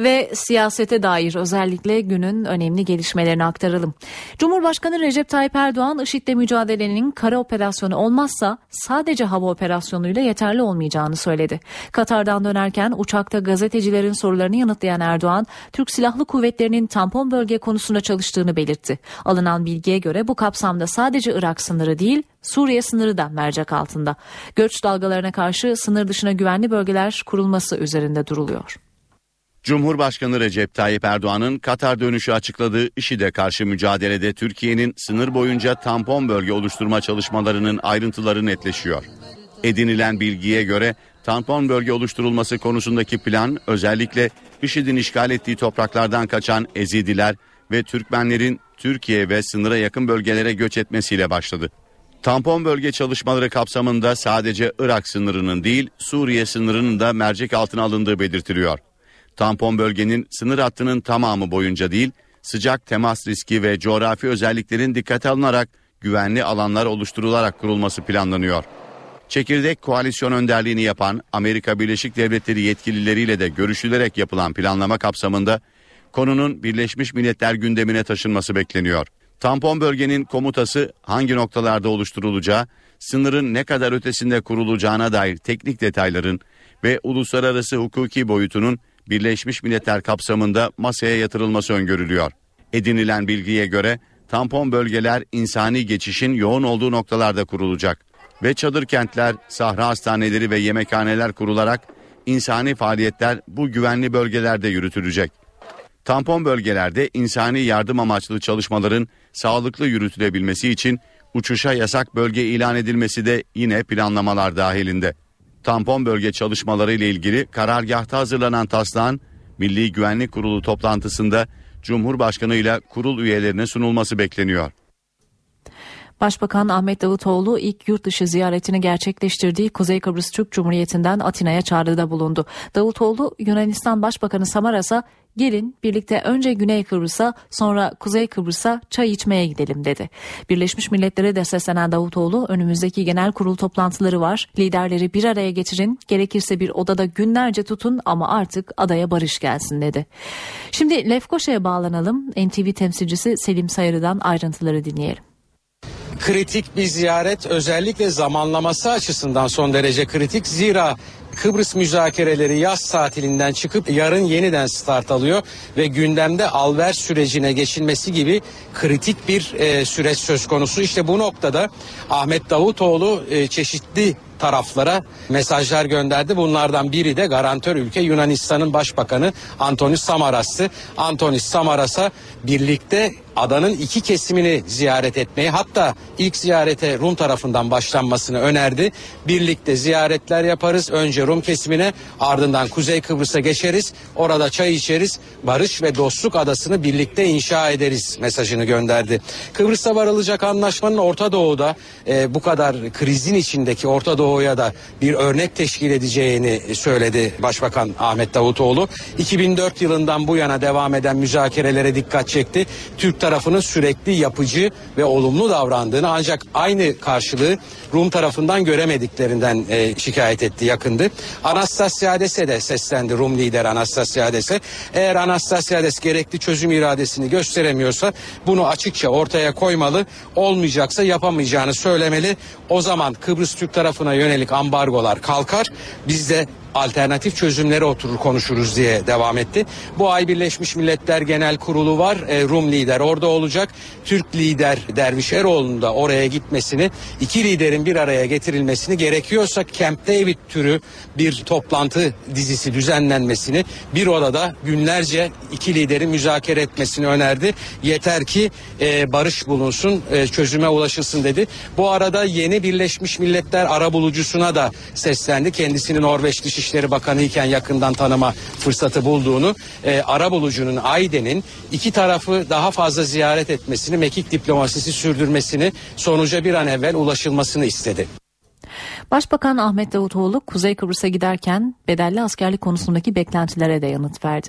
Ve siyasete dair özellikle günün önemli gelişmelerini aktaralım. Cumhurbaşkanı Recep Tayyip Erdoğan IŞİD'le mücadelenin kara operasyonu olmazsa sadece hava operasyonuyla yeterli olmayacağını söyledi. Katar'dan dönerken uçakta gazetecilerin sorularını yanıtlayan Erdoğan, Türk Silahlı Kuvvetleri'nin tampon bölge konusunda çalıştığını belirtti. Alınan bilgiye göre bu kapsamda sadece Irak sınırı değil, Suriye sınırı da mercek altında. Göç dalgalarına karşı sınır dışına güvenli bölgeler kurulması üzerinde duruluyor. Cumhurbaşkanı Recep Tayyip Erdoğan'ın Katar dönüşü açıkladığı IŞİD'e karşı mücadelede Türkiye'nin sınır boyunca tampon bölge oluşturma çalışmalarının ayrıntıları netleşiyor. Edinilen bilgiye göre tampon bölge oluşturulması konusundaki plan özellikle IŞİD'in işgal ettiği topraklardan kaçan Ezidiler ve Türkmenlerin Türkiye ve sınıra yakın bölgelere göç etmesiyle başladı. Tampon bölge çalışmaları kapsamında sadece Irak sınırının değil Suriye sınırının da mercek altına alındığı belirtiliyor. Tampon bölgenin sınır hattının tamamı boyunca değil, sıcak temas riski ve coğrafi özelliklerin dikkate alınarak güvenli alanlar oluşturularak kurulması planlanıyor. Çekirdek koalisyon önderliğini yapan Amerika Birleşik Devletleri yetkilileriyle de görüşülerek yapılan planlama kapsamında konunun Birleşmiş Milletler gündemine taşınması bekleniyor. Tampon bölgenin komutası hangi noktalarda oluşturulacağı, sınırın ne kadar ötesinde kurulacağına dair teknik detayların ve uluslararası hukuki boyutunun Birleşmiş Milletler kapsamında masaya yatırılması öngörülüyor. Edinilen bilgiye göre tampon bölgeler insani geçişin yoğun olduğu noktalarda kurulacak ve çadır kentler, sahra hastaneleri ve yemekhaneler kurularak insani faaliyetler bu güvenli bölgelerde yürütülecek. Tampon bölgelerde insani yardım amaçlı çalışmaların sağlıklı yürütülebilmesi için uçuşa yasak bölge ilan edilmesi de yine planlamalar dahilinde. Tampon bölge çalışmaları ile ilgili karargahta hazırlanan taslağın Milli Güvenlik Kurulu toplantısında Cumhurbaşkanı ile kurul üyelerine sunulması bekleniyor. Başbakan Ahmet Davutoğlu ilk yurt dışı ziyaretini gerçekleştirdiği Kuzey Kıbrıs Türk Cumhuriyeti'nden Atina'ya çağrıda bulundu. Davutoğlu Yunanistan Başbakanı Samaras'a gelin birlikte önce Güney Kıbrıs'a sonra Kuzey Kıbrıs'a çay içmeye gidelim dedi. Birleşmiş Milletler'e de seslenen Davutoğlu önümüzdeki genel kurul toplantıları var. Liderleri bir araya getirin gerekirse bir odada günlerce tutun ama artık adaya barış gelsin dedi. Şimdi Lefkoşa'ya bağlanalım. NTV temsilcisi Selim Sayarı'dan ayrıntıları dinleyelim kritik bir ziyaret özellikle zamanlaması açısından son derece kritik. Zira Kıbrıs müzakereleri yaz tatilinden çıkıp yarın yeniden start alıyor ve gündemde alver sürecine geçilmesi gibi kritik bir e, süreç söz konusu. İşte bu noktada Ahmet Davutoğlu e, çeşitli taraflara mesajlar gönderdi. Bunlardan biri de garantör ülke Yunanistan'ın başbakanı Antonis Samaras'tı. Antonis Samaras'a birlikte adanın iki kesimini ziyaret etmeyi hatta ilk ziyarete Rum tarafından başlanmasını önerdi. Birlikte ziyaretler yaparız. Önce Rum kesimine ardından Kuzey Kıbrıs'a geçeriz. Orada çay içeriz. Barış ve dostluk adasını birlikte inşa ederiz mesajını gönderdi. Kıbrıs'ta varılacak anlaşmanın Orta Doğu'da e, bu kadar krizin içindeki Orta Doğu'ya da bir örnek teşkil edeceğini söyledi Başbakan Ahmet Davutoğlu. 2004 yılından bu yana devam eden müzakerelere dikkat çekti. Türk tarafının sürekli yapıcı ve olumlu davrandığını ancak aynı karşılığı Rum tarafından göremediklerinden e, şikayet etti yakındı. Anastasiades'e de seslendi Rum lider Anastasiades'e. Eğer Anastasiades gerekli çözüm iradesini gösteremiyorsa bunu açıkça ortaya koymalı. Olmayacaksa yapamayacağını söylemeli. O zaman Kıbrıs Türk tarafına yönelik ambargolar kalkar. Biz de alternatif çözümleri oturur konuşuruz diye devam etti. Bu ay Birleşmiş Milletler Genel Kurulu var. E, Rum lider orada olacak. Türk lider Derviş Eroğlu'nun da oraya gitmesini, iki liderin bir araya getirilmesini gerekiyorsa Camp David türü bir toplantı dizisi düzenlenmesini bir odada günlerce iki liderin müzakere etmesini önerdi. Yeter ki e, barış bulunsun, e, çözüme ulaşılsın dedi. Bu arada yeni Birleşmiş Milletler arabulucusuna da seslendi. Kendisini Norveç Dışişleri Bakanı iken yakından tanıma fırsatı bulduğunu, e, arabulucunun Ayden'in iki tarafı daha fazla ziyaret etmesini, mekik diplomasisi sürdürmesini, sonuca bir an evvel ulaşılmasını istedi. Başbakan Ahmet Davutoğlu Kuzey Kıbrıs'a giderken bedelli askerlik konusundaki beklentilere de yanıt verdi.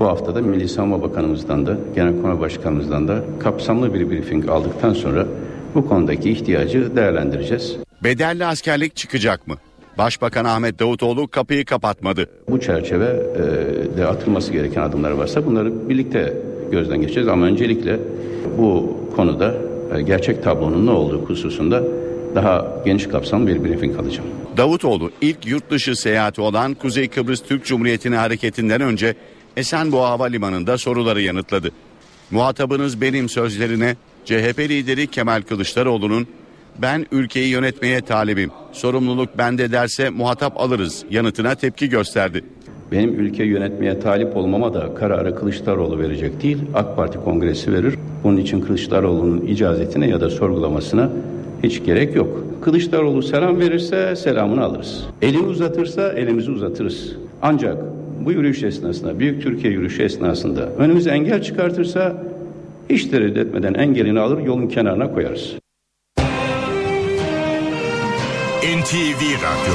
Bu haftada Milli Savunma Bakanımızdan da Genelkurmay Başkanımızdan da kapsamlı bir briefing aldıktan sonra bu konudaki ihtiyacı değerlendireceğiz. Bedelli askerlik çıkacak mı? Başbakan Ahmet Davutoğlu kapıyı kapatmadı. Bu çerçeve de atılması gereken adımlar varsa bunları birlikte gözden geçeceğiz ama öncelikle bu konuda e, gerçek tablonun ne olduğu hususunda daha geniş kapsamlı bir briefing alacağım. Davutoğlu ilk yurt dışı seyahati olan Kuzey Kıbrıs Türk Cumhuriyeti'ne hareketinden önce Esenboğa Havalimanı'nda soruları yanıtladı. Muhatabınız benim sözlerine CHP lideri Kemal Kılıçdaroğlu'nun ben ülkeyi yönetmeye talibim, sorumluluk bende derse muhatap alırız yanıtına tepki gösterdi. Benim ülke yönetmeye talip olmama da kararı Kılıçdaroğlu verecek değil, AK Parti kongresi verir. Bunun için Kılıçdaroğlu'nun icazetine ya da sorgulamasına hiç gerek yok. Kılıçdaroğlu selam verirse selamını alırız. Elini uzatırsa elimizi uzatırız. Ancak bu yürüyüş esnasında, Büyük Türkiye yürüyüşü esnasında önümüze engel çıkartırsa hiç tereddüt etmeden engelini alır yolun kenarına koyarız. NTV Radyo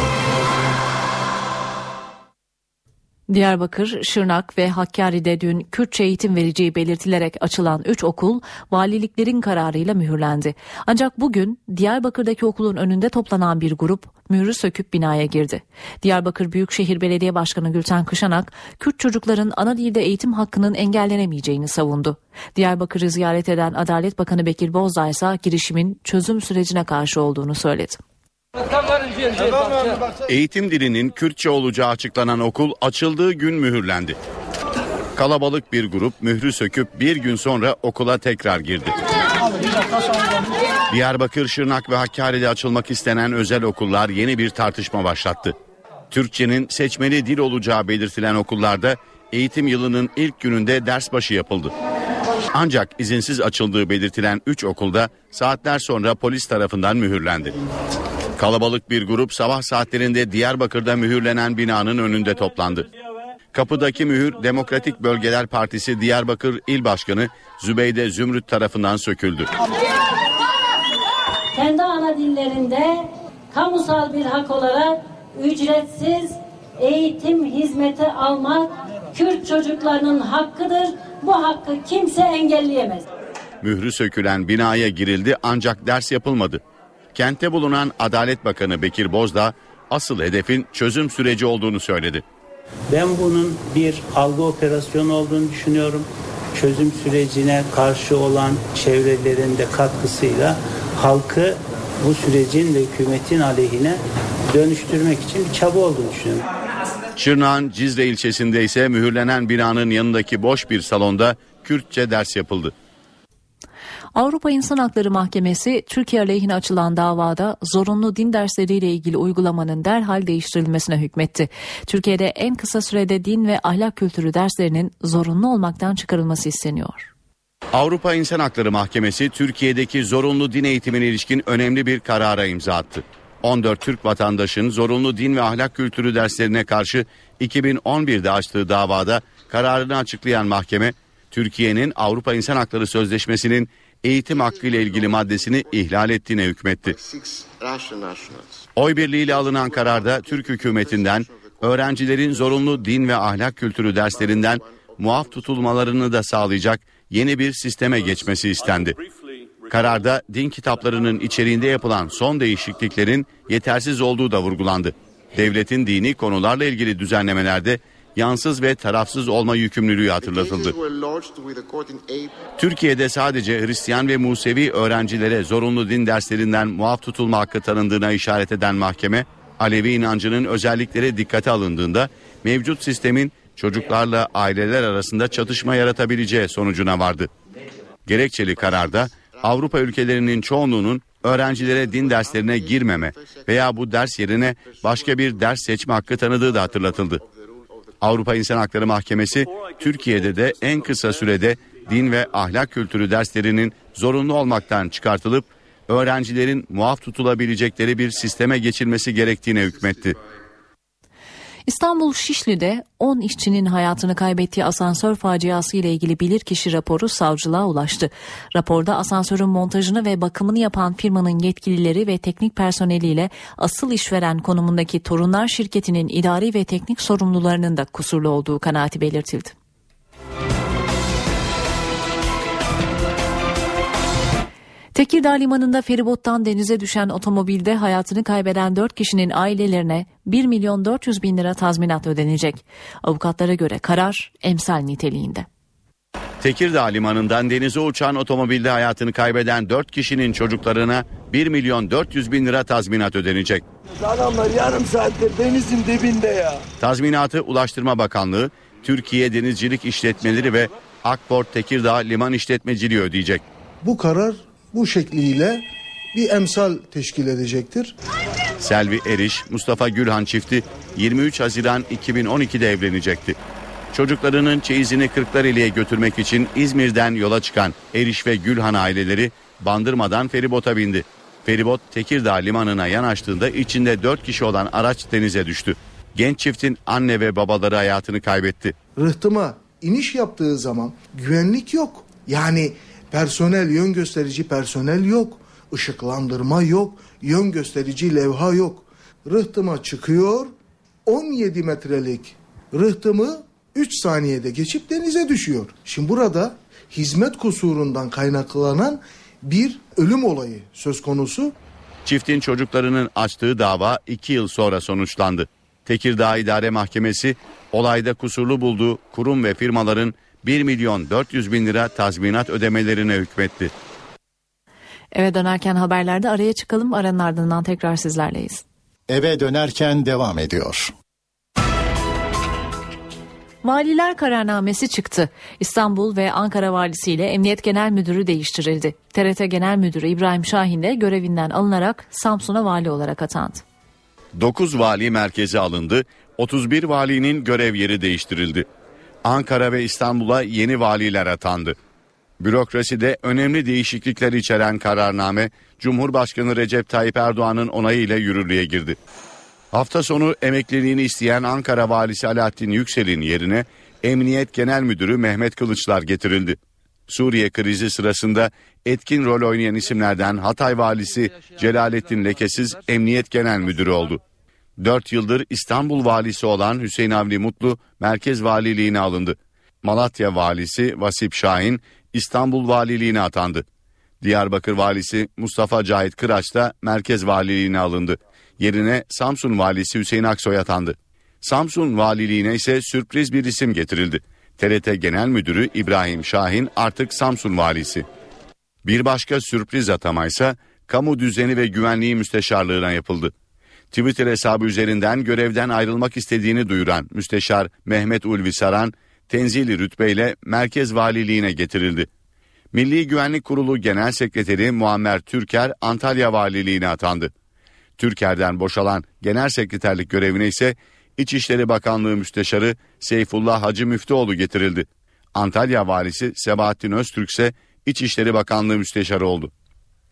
Diyarbakır, Şırnak ve Hakkari'de dün Kürtçe eğitim vereceği belirtilerek açılan 3 okul valiliklerin kararıyla mühürlendi. Ancak bugün Diyarbakır'daki okulun önünde toplanan bir grup mührü söküp binaya girdi. Diyarbakır Büyükşehir Belediye Başkanı Gülten Kışanak, Kürt çocukların ana dilde eğitim hakkının engellenemeyeceğini savundu. Diyarbakır'ı ziyaret eden Adalet Bakanı Bekir Bozdağ ise girişimin çözüm sürecine karşı olduğunu söyledi. Eğitim dilinin Kürtçe olacağı açıklanan okul açıldığı gün mühürlendi. Kalabalık bir grup mührü söküp bir gün sonra okula tekrar girdi. Diyarbakır, Şırnak ve Hakkari'de açılmak istenen özel okullar yeni bir tartışma başlattı. Türkçenin seçmeli dil olacağı belirtilen okullarda eğitim yılının ilk gününde ders başı yapıldı. Ancak izinsiz açıldığı belirtilen 3 okulda saatler sonra polis tarafından mühürlendi. Kalabalık bir grup sabah saatlerinde Diyarbakır'da mühürlenen binanın önünde toplandı. Kapıdaki mühür Demokratik Bölgeler Partisi Diyarbakır İl Başkanı Zübeyde Zümrüt tarafından söküldü. Kendi ana dillerinde kamusal bir hak olarak ücretsiz eğitim hizmeti almak Kürt çocuklarının hakkıdır. Bu hakkı kimse engelleyemez. Mührü sökülen binaya girildi ancak ders yapılmadı. Kente bulunan Adalet Bakanı Bekir Bozdağ asıl hedefin çözüm süreci olduğunu söyledi. Ben bunun bir algı operasyonu olduğunu düşünüyorum. Çözüm sürecine karşı olan çevrelerin de katkısıyla halkı bu sürecin ve hükümetin aleyhine dönüştürmek için bir çaba olduğunu düşünüyorum. Çırnağın Cizre ilçesinde ise mühürlenen binanın yanındaki boş bir salonda Kürtçe ders yapıldı. Avrupa İnsan Hakları Mahkemesi Türkiye aleyhine açılan davada zorunlu din dersleriyle ilgili uygulamanın derhal değiştirilmesine hükmetti. Türkiye'de en kısa sürede din ve ahlak kültürü derslerinin zorunlu olmaktan çıkarılması isteniyor. Avrupa İnsan Hakları Mahkemesi Türkiye'deki zorunlu din eğitimine ilişkin önemli bir karara imza attı. 14 Türk vatandaşın zorunlu din ve ahlak kültürü derslerine karşı 2011'de açtığı davada kararını açıklayan mahkeme Türkiye'nin Avrupa İnsan Hakları Sözleşmesi'nin eğitim hakkı ile ilgili maddesini ihlal ettiğine hükmetti. Oy birliğiyle alınan kararda Türk hükümetinden öğrencilerin zorunlu din ve ahlak kültürü derslerinden muaf tutulmalarını da sağlayacak yeni bir sisteme geçmesi istendi. Kararda din kitaplarının içeriğinde yapılan son değişikliklerin yetersiz olduğu da vurgulandı. Devletin dini konularla ilgili düzenlemelerde yansız ve tarafsız olma yükümlülüğü hatırlatıldı. Türkiye'de sadece Hristiyan ve Musevi öğrencilere zorunlu din derslerinden muaf tutulma hakkı tanındığına işaret eden mahkeme, Alevi inancının özellikleri dikkate alındığında mevcut sistemin çocuklarla aileler arasında çatışma yaratabileceği sonucuna vardı. Gerekçeli kararda Avrupa ülkelerinin çoğunluğunun öğrencilere din derslerine girmeme veya bu ders yerine başka bir ders seçme hakkı tanıdığı da hatırlatıldı. Avrupa İnsan Hakları Mahkemesi Türkiye'de de en kısa sürede din ve ahlak kültürü derslerinin zorunlu olmaktan çıkartılıp öğrencilerin muaf tutulabilecekleri bir sisteme geçilmesi gerektiğine hükmetti. İstanbul Şişli'de 10 işçinin hayatını kaybettiği asansör faciası ile ilgili bilirkişi raporu savcılığa ulaştı. Raporda asansörün montajını ve bakımını yapan firmanın yetkilileri ve teknik personeliyle asıl işveren konumundaki Torunlar şirketinin idari ve teknik sorumlularının da kusurlu olduğu kanaati belirtildi. Tekirdağ Limanı'nda feribottan denize düşen otomobilde hayatını kaybeden 4 kişinin ailelerine 1 milyon 400 bin lira tazminat ödenecek. Avukatlara göre karar emsal niteliğinde. Tekirdağ Limanı'ndan denize uçan otomobilde hayatını kaybeden 4 kişinin çocuklarına 1 milyon 400 bin lira tazminat ödenecek. Adamlar yarım saattir denizin dibinde ya. Tazminatı Ulaştırma Bakanlığı, Türkiye Denizcilik İşletmeleri ve Akport Tekirdağ Liman İşletmeciliği ödeyecek. Bu karar bu şekliyle bir emsal teşkil edecektir. Selvi Eriş, Mustafa Gülhan çifti 23 Haziran 2012'de evlenecekti. Çocuklarının çeyizini Kırklareli'ye götürmek için İzmir'den yola çıkan Eriş ve Gülhan aileleri Bandırma'dan feribota bindi. Feribot Tekirdağ limanına yanaştığında içinde 4 kişi olan araç denize düştü. Genç çiftin anne ve babaları hayatını kaybetti. Rıhtıma iniş yaptığı zaman güvenlik yok. Yani personel, yön gösterici personel yok. ışıklandırma yok. Yön gösterici levha yok. Rıhtıma çıkıyor. 17 metrelik rıhtımı 3 saniyede geçip denize düşüyor. Şimdi burada hizmet kusurundan kaynaklanan bir ölüm olayı söz konusu. Çiftin çocuklarının açtığı dava 2 yıl sonra sonuçlandı. Tekirdağ İdare Mahkemesi olayda kusurlu bulduğu kurum ve firmaların 1 milyon 400 bin lira tazminat ödemelerine hükmetti. Eve dönerken haberlerde araya çıkalım aranın ardından tekrar sizlerleyiz. Eve dönerken devam ediyor. Valiler kararnamesi çıktı. İstanbul ve Ankara valisiyle Emniyet Genel Müdürü değiştirildi. TRT Genel Müdürü İbrahim Şahin de görevinden alınarak Samsun'a vali olarak atandı. 9 vali merkeze alındı, 31 valinin görev yeri değiştirildi. Ankara ve İstanbul'a yeni valiler atandı. Bürokraside önemli değişiklikler içeren kararname Cumhurbaşkanı Recep Tayyip Erdoğan'ın onayıyla yürürlüğe girdi. Hafta sonu emekliliğini isteyen Ankara valisi Alaaddin Yüksel'in yerine Emniyet Genel Müdürü Mehmet Kılıçlar getirildi. Suriye krizi sırasında etkin rol oynayan isimlerden Hatay valisi Celalettin Lekesiz Emniyet Genel Müdürü oldu. 4 yıldır İstanbul valisi olan Hüseyin Avni Mutlu merkez valiliğine alındı. Malatya valisi Vasip Şahin İstanbul valiliğine atandı. Diyarbakır valisi Mustafa Cahit Kıraç da merkez valiliğine alındı. Yerine Samsun valisi Hüseyin Aksoy atandı. Samsun valiliğine ise sürpriz bir isim getirildi. TRT Genel Müdürü İbrahim Şahin artık Samsun valisi. Bir başka sürpriz atamaysa kamu düzeni ve güvenliği müsteşarlığına yapıldı. Twitter hesabı üzerinden görevden ayrılmak istediğini duyuran müsteşar Mehmet Ulvi Saran tenzili rütbeyle merkez valiliğine getirildi. Milli Güvenlik Kurulu Genel Sekreteri Muammer Türker Antalya valiliğine atandı. Türker'den boşalan genel sekreterlik görevine ise İçişleri Bakanlığı Müsteşarı Seyfullah Hacı Müftüoğlu getirildi. Antalya valisi Sebahattin Öztürk ise İçişleri Bakanlığı Müsteşarı oldu.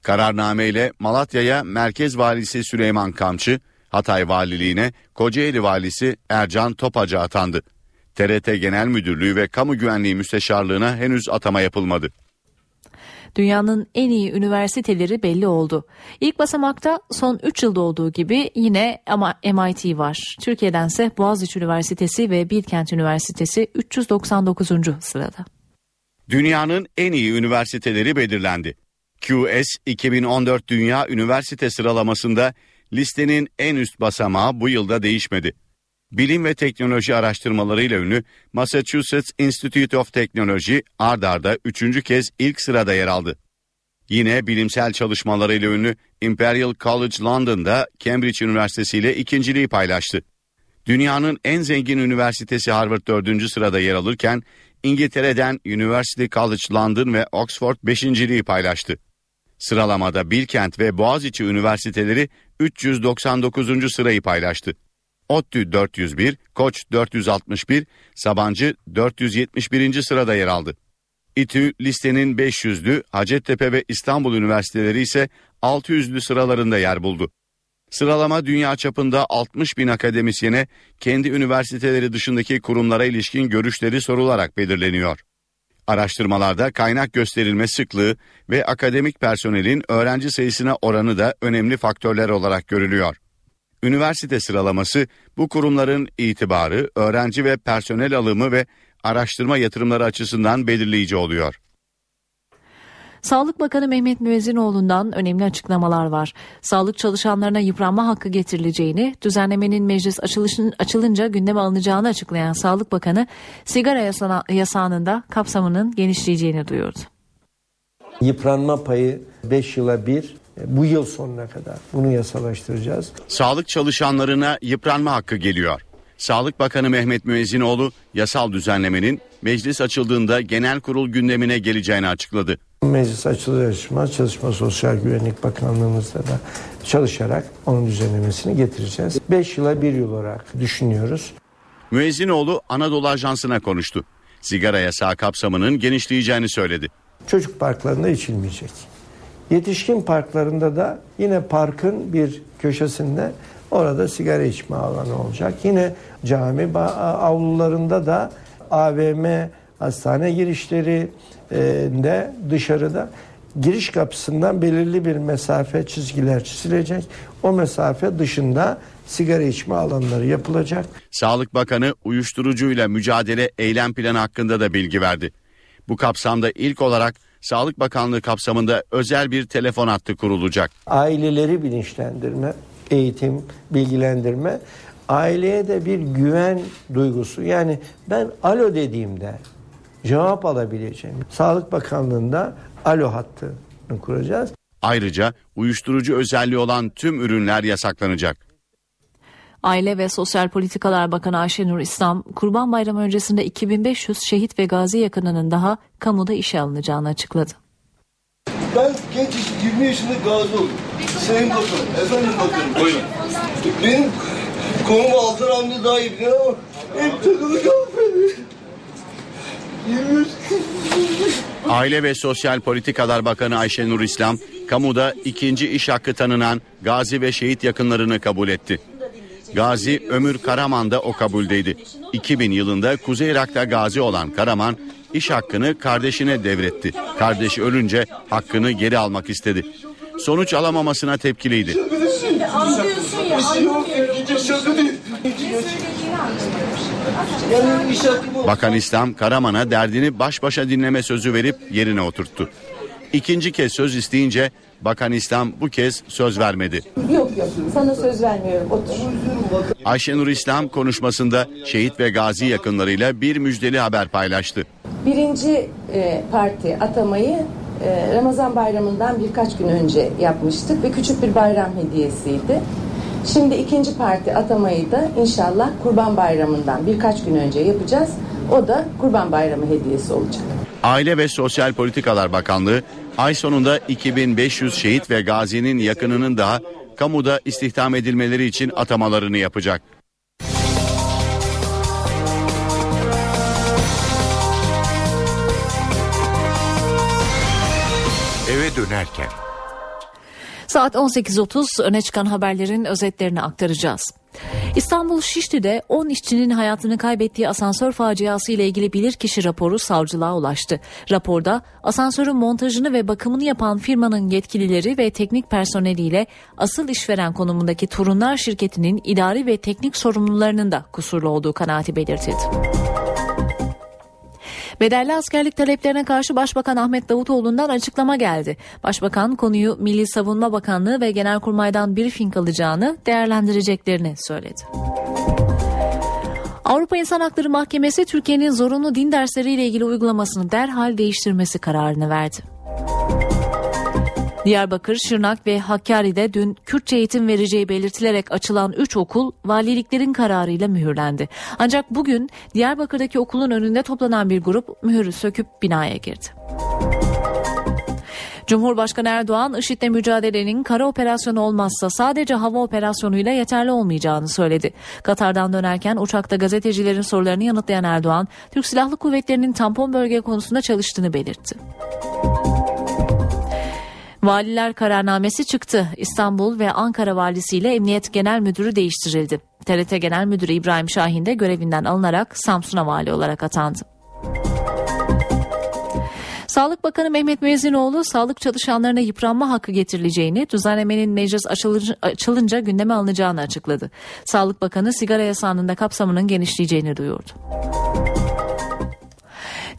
Kararname ile Malatya'ya Merkez Valisi Süleyman Kamçı, Hatay Valiliğine Kocaeli Valisi Ercan Topacı atandı. TRT Genel Müdürlüğü ve Kamu Güvenliği Müsteşarlığına henüz atama yapılmadı. Dünyanın en iyi üniversiteleri belli oldu. İlk basamakta son 3 yılda olduğu gibi yine ama MIT var. Türkiye'dense Boğaziçi Üniversitesi ve Bilkent Üniversitesi 399. sırada. Dünyanın en iyi üniversiteleri belirlendi. QS 2014 Dünya Üniversite sıralamasında listenin en üst basamağı bu yılda değişmedi. Bilim ve teknoloji araştırmalarıyla ünlü Massachusetts Institute of Technology ard arda üçüncü kez ilk sırada yer aldı. Yine bilimsel çalışmalarıyla ünlü Imperial College London'da Cambridge Üniversitesi ile ikinciliği paylaştı. Dünyanın en zengin üniversitesi Harvard dördüncü sırada yer alırken İngiltere'den University College London ve Oxford beşinciliği paylaştı. Sıralamada Bilkent ve Boğaziçi üniversiteleri 399. sırayı paylaştı. ODTÜ 401, Koç 461, Sabancı 471. sırada yer aldı. İTÜ listenin 500'lü, Hacettepe ve İstanbul üniversiteleri ise 600'lü sıralarında yer buldu. Sıralama dünya çapında 60 bin akademisyene kendi üniversiteleri dışındaki kurumlara ilişkin görüşleri sorularak belirleniyor. Araştırmalarda kaynak gösterilme sıklığı ve akademik personelin öğrenci sayısına oranı da önemli faktörler olarak görülüyor. Üniversite sıralaması bu kurumların itibarı, öğrenci ve personel alımı ve araştırma yatırımları açısından belirleyici oluyor. Sağlık Bakanı Mehmet Müezzinoğlu'ndan önemli açıklamalar var. Sağlık çalışanlarına yıpranma hakkı getirileceğini, düzenlemenin meclis açılışın, açılınca gündeme alınacağını açıklayan Sağlık Bakanı, sigara yasana, yasağının da kapsamının genişleyeceğini duyurdu. Yıpranma payı 5 yıla bir bu yıl sonuna kadar bunu yasalaştıracağız. Sağlık çalışanlarına yıpranma hakkı geliyor. Sağlık Bakanı Mehmet Müezzinoğlu yasal düzenlemenin meclis açıldığında genel kurul gündemine geleceğini açıkladı. Meclis açılır açılmaz Çalışma Sosyal Güvenlik Bakanlığımızda da çalışarak onun düzenlemesini getireceğiz. 5 yıla bir yıl olarak düşünüyoruz. Müezzinoğlu Anadolu Ajansı'na konuştu. Sigara yasağı kapsamının genişleyeceğini söyledi. Çocuk parklarında içilmeyecek. Yetişkin parklarında da yine parkın bir köşesinde orada sigara içme alanı olacak. Yine cami avlularında da AVM, hastane girişleri de dışarıda giriş kapısından belirli bir mesafe çizgiler çizilecek. O mesafe dışında sigara içme alanları yapılacak. Sağlık Bakanı uyuşturucuyla mücadele eylem planı hakkında da bilgi verdi. Bu kapsamda ilk olarak Sağlık Bakanlığı kapsamında özel bir telefon hattı kurulacak. Aileleri bilinçlendirme, eğitim, bilgilendirme, aileye de bir güven duygusu. Yani ben alo dediğimde cevap alabileceğim. Sağlık Bakanlığı'nda alo hattını kuracağız. Ayrıca uyuşturucu özelliği olan tüm ürünler yasaklanacak. Aile ve Sosyal Politikalar Bakanı Ayşenur İslam, Kurban Bayramı öncesinde 2500 şehit ve gazi yakınının daha kamuda işe alınacağını açıkladı. Ben genç 20 yaşında gazi oldum. Sayın Bakanım, efendim bakanım. Buyurun. Benim konumu Altan amca daha iyi bilir ama hep takılı kaldı. Aile ve Sosyal Politikalar Bakanı Ayşenur İslam, kamuda ikinci iş hakkı tanınan gazi ve şehit yakınlarını kabul etti. Gazi Ömür Karaman da o kabuldeydi. 2000 yılında Kuzey Irak'ta gazi olan Karaman iş hakkını kardeşine devretti. Kardeşi ölünce hakkını geri almak istedi. Sonuç alamamasına tepkiliydi. Bakan İslam Karaman'a derdini baş başa dinleme sözü verip yerine oturttu. İkinci kez söz isteyince Bakan İslam bu kez söz vermedi. Yok yok sana söz vermiyorum otur. Ayşenur İslam konuşmasında şehit ve gazi yakınlarıyla bir müjdeli haber paylaştı. Birinci e, parti atamayı e, Ramazan bayramından birkaç gün önce yapmıştık ve küçük bir bayram hediyesiydi. Şimdi ikinci parti atamayı da inşallah Kurban Bayramı'ndan birkaç gün önce yapacağız. O da Kurban Bayramı hediyesi olacak. Aile ve Sosyal Politikalar Bakanlığı ay sonunda 2500 şehit ve gazinin yakınının daha kamuda istihdam edilmeleri için atamalarını yapacak. Eve dönerken Saat 18.30 öne çıkan haberlerin özetlerini aktaracağız. İstanbul Şişli'de 10 işçinin hayatını kaybettiği asansör faciası ile ilgili bilirkişi raporu savcılığa ulaştı. Raporda asansörün montajını ve bakımını yapan firmanın yetkilileri ve teknik personeliyle asıl işveren konumundaki Turunlar şirketinin idari ve teknik sorumlularının da kusurlu olduğu kanaati belirtildi. Bedelli askerlik taleplerine karşı Başbakan Ahmet Davutoğlu'ndan açıklama geldi. Başbakan konuyu Milli Savunma Bakanlığı ve Genelkurmay'dan briefing alacağını değerlendireceklerini söyledi. Avrupa İnsan Hakları Mahkemesi Türkiye'nin zorunlu din dersleriyle ilgili uygulamasını derhal değiştirmesi kararını verdi. Diyarbakır, Şırnak ve Hakkari'de dün Kürtçe eğitim vereceği belirtilerek açılan 3 okul valiliklerin kararıyla mühürlendi. Ancak bugün Diyarbakır'daki okulun önünde toplanan bir grup mühürü söküp binaya girdi. Cumhurbaşkanı Erdoğan, IŞİD'le mücadelenin kara operasyonu olmazsa sadece hava operasyonuyla yeterli olmayacağını söyledi. Katar'dan dönerken uçakta gazetecilerin sorularını yanıtlayan Erdoğan, Türk Silahlı Kuvvetleri'nin tampon bölge konusunda çalıştığını belirtti. Valiler kararnamesi çıktı. İstanbul ve Ankara valisiyle Emniyet Genel Müdürü değiştirildi. TRT Genel Müdürü İbrahim Şahin de görevinden alınarak Samsun'a vali olarak atandı. Sağlık Bakanı Mehmet Müezzinoğlu sağlık çalışanlarına yıpranma hakkı getirileceğini, düzenlemenin meclis açılınca gündeme alınacağını açıkladı. Sağlık Bakanı sigara yasağının da kapsamının genişleyeceğini duyurdu.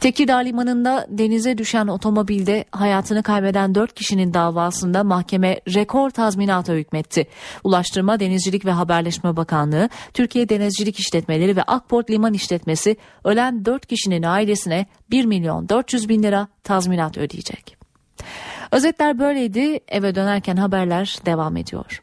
Tekirdağ Limanı'nda denize düşen otomobilde hayatını kaybeden 4 kişinin davasında mahkeme rekor tazminata hükmetti. Ulaştırma, Denizcilik ve Haberleşme Bakanlığı, Türkiye Denizcilik İşletmeleri ve Akport Liman İşletmesi ölen 4 kişinin ailesine 1 milyon 400 bin lira tazminat ödeyecek. Özetler böyleydi. Eve dönerken haberler devam ediyor.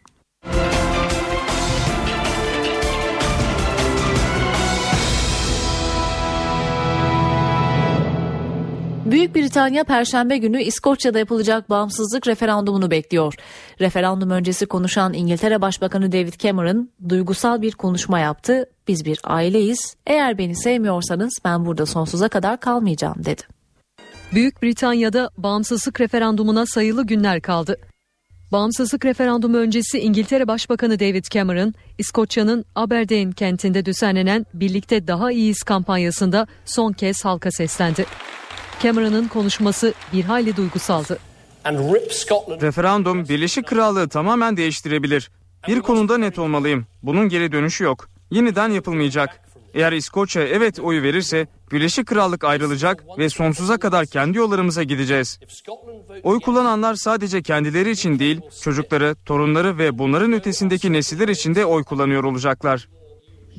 Büyük Britanya Perşembe günü İskoçya'da yapılacak bağımsızlık referandumunu bekliyor. Referandum öncesi konuşan İngiltere Başbakanı David Cameron duygusal bir konuşma yaptı. Biz bir aileyiz. Eğer beni sevmiyorsanız ben burada sonsuza kadar kalmayacağım dedi. Büyük Britanya'da bağımsızlık referandumuna sayılı günler kaldı. Bağımsızlık referandumu öncesi İngiltere Başbakanı David Cameron, İskoçya'nın Aberdeen kentinde düzenlenen Birlikte Daha İyiyiz kampanyasında son kez halka seslendi. Cameron'ın konuşması bir hayli duygusaldı. Referandum Birleşik Krallığı tamamen değiştirebilir. Bir konuda net olmalıyım. Bunun geri dönüşü yok. Yeniden yapılmayacak. Eğer İskoçya evet oyu verirse Birleşik Krallık ayrılacak ve sonsuza kadar kendi yollarımıza gideceğiz. Oy kullananlar sadece kendileri için değil, çocukları, torunları ve bunların ötesindeki nesiller için de oy kullanıyor olacaklar.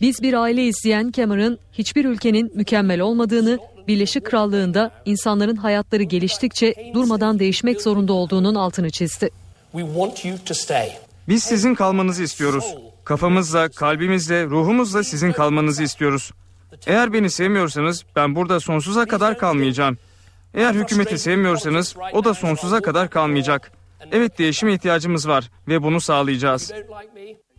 Biz bir aile izleyen Cameron hiçbir ülkenin mükemmel olmadığını, Birleşik Krallığı'nda insanların hayatları geliştikçe durmadan değişmek zorunda olduğunun altını çizdi. Biz sizin kalmanızı istiyoruz. Kafamızla, kalbimizle, ruhumuzla sizin kalmanızı istiyoruz. Eğer beni sevmiyorsanız ben burada sonsuza kadar kalmayacağım. Eğer hükümeti sevmiyorsanız o da sonsuza kadar kalmayacak. Evet değişime ihtiyacımız var ve bunu sağlayacağız.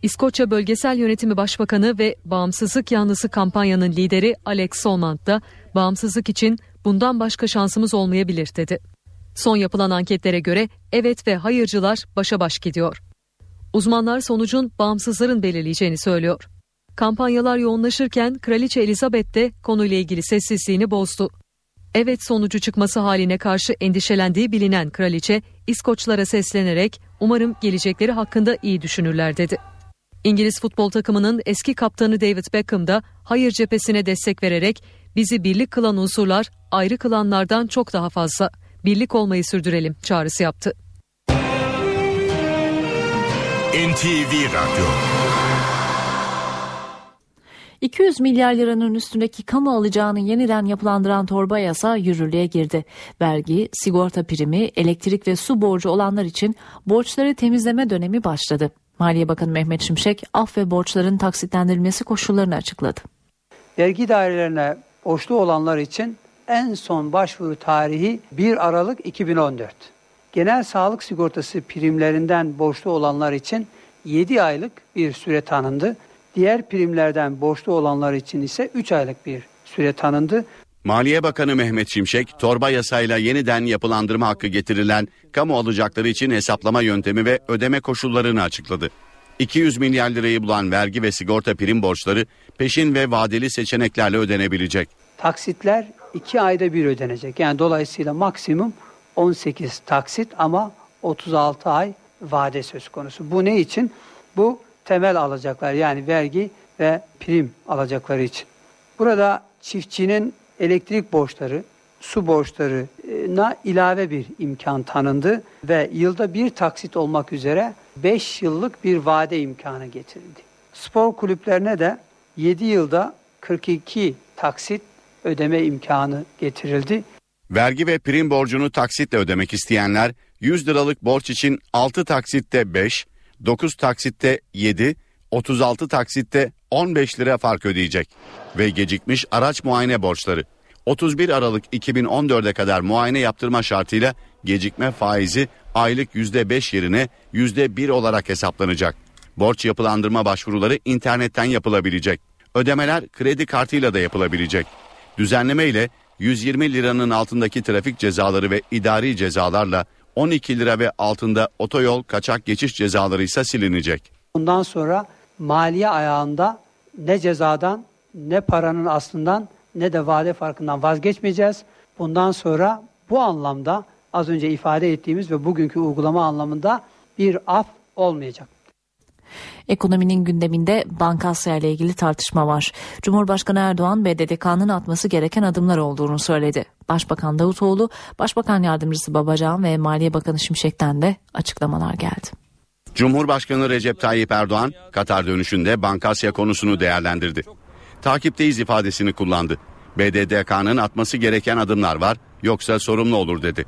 İskoçya Bölgesel Yönetimi Başbakanı ve Bağımsızlık Yanlısı kampanyanın lideri Alex Solmand da bağımsızlık için bundan başka şansımız olmayabilir dedi. Son yapılan anketlere göre evet ve hayırcılar başa baş gidiyor. Uzmanlar sonucun bağımsızların belirleyeceğini söylüyor. Kampanyalar yoğunlaşırken Kraliçe Elizabeth de konuyla ilgili sessizliğini bozdu. Evet sonucu çıkması haline karşı endişelendiği bilinen kraliçe İskoçlara seslenerek umarım gelecekleri hakkında iyi düşünürler dedi. İngiliz futbol takımının eski kaptanı David Beckham da hayır cephesine destek vererek bizi birlik kılan unsurlar ayrı kılanlardan çok daha fazla. Birlik olmayı sürdürelim çağrısı yaptı. NTV Radyo 200 milyar liranın üstündeki kamu alacağını yeniden yapılandıran torba yasa yürürlüğe girdi. Vergi, sigorta primi, elektrik ve su borcu olanlar için borçları temizleme dönemi başladı. Maliye Bakanı Mehmet Şimşek af ve borçların taksitlendirilmesi koşullarını açıkladı. Vergi dairelerine borçlu olanlar için en son başvuru tarihi 1 Aralık 2014. Genel sağlık sigortası primlerinden borçlu olanlar için 7 aylık bir süre tanındı. Diğer primlerden borçlu olanlar için ise 3 aylık bir süre tanındı. Maliye Bakanı Mehmet Şimşek, torba yasayla yeniden yapılandırma hakkı getirilen kamu alacakları için hesaplama yöntemi ve ödeme koşullarını açıkladı. 200 milyar lirayı bulan vergi ve sigorta prim borçları peşin ve vadeli seçeneklerle ödenebilecek. Taksitler 2 ayda bir ödenecek. Yani dolayısıyla maksimum 18 taksit ama 36 ay vade söz konusu. Bu ne için? Bu temel alacaklar yani vergi ve prim alacakları için. Burada çiftçinin elektrik borçları, su borçlarına ilave bir imkan tanındı ve yılda bir taksit olmak üzere 5 yıllık bir vade imkanı getirildi. Spor kulüplerine de 7 yılda 42 taksit ödeme imkanı getirildi. Vergi ve prim borcunu taksitle ödemek isteyenler 100 liralık borç için 6 taksitte 5, 9 taksitte 7, 36 taksitte 15 lira fark ödeyecek. Ve gecikmiş araç muayene borçları. 31 Aralık 2014'e kadar muayene yaptırma şartıyla gecikme faizi aylık %5 yerine %1 olarak hesaplanacak. Borç yapılandırma başvuruları internetten yapılabilecek. Ödemeler kredi kartıyla da yapılabilecek. Düzenleme ile 120 liranın altındaki trafik cezaları ve idari cezalarla 12 lira ve altında otoyol kaçak geçiş cezaları ise silinecek. Bundan sonra maliye ayağında ne cezadan ne paranın aslından ne de vade farkından vazgeçmeyeceğiz. Bundan sonra bu anlamda az önce ifade ettiğimiz ve bugünkü uygulama anlamında bir af olmayacak. Ekonominin gündeminde Bankasya ile ilgili tartışma var. Cumhurbaşkanı Erdoğan BDDK'nın atması gereken adımlar olduğunu söyledi. Başbakan Davutoğlu, Başbakan Yardımcısı Babacan ve Maliye Bakanı Şimşek'ten de açıklamalar geldi. Cumhurbaşkanı Recep Tayyip Erdoğan Katar dönüşünde Bankasya konusunu değerlendirdi. Takipteyiz ifadesini kullandı. BDDK'nın atması gereken adımlar var yoksa sorumlu olur dedi.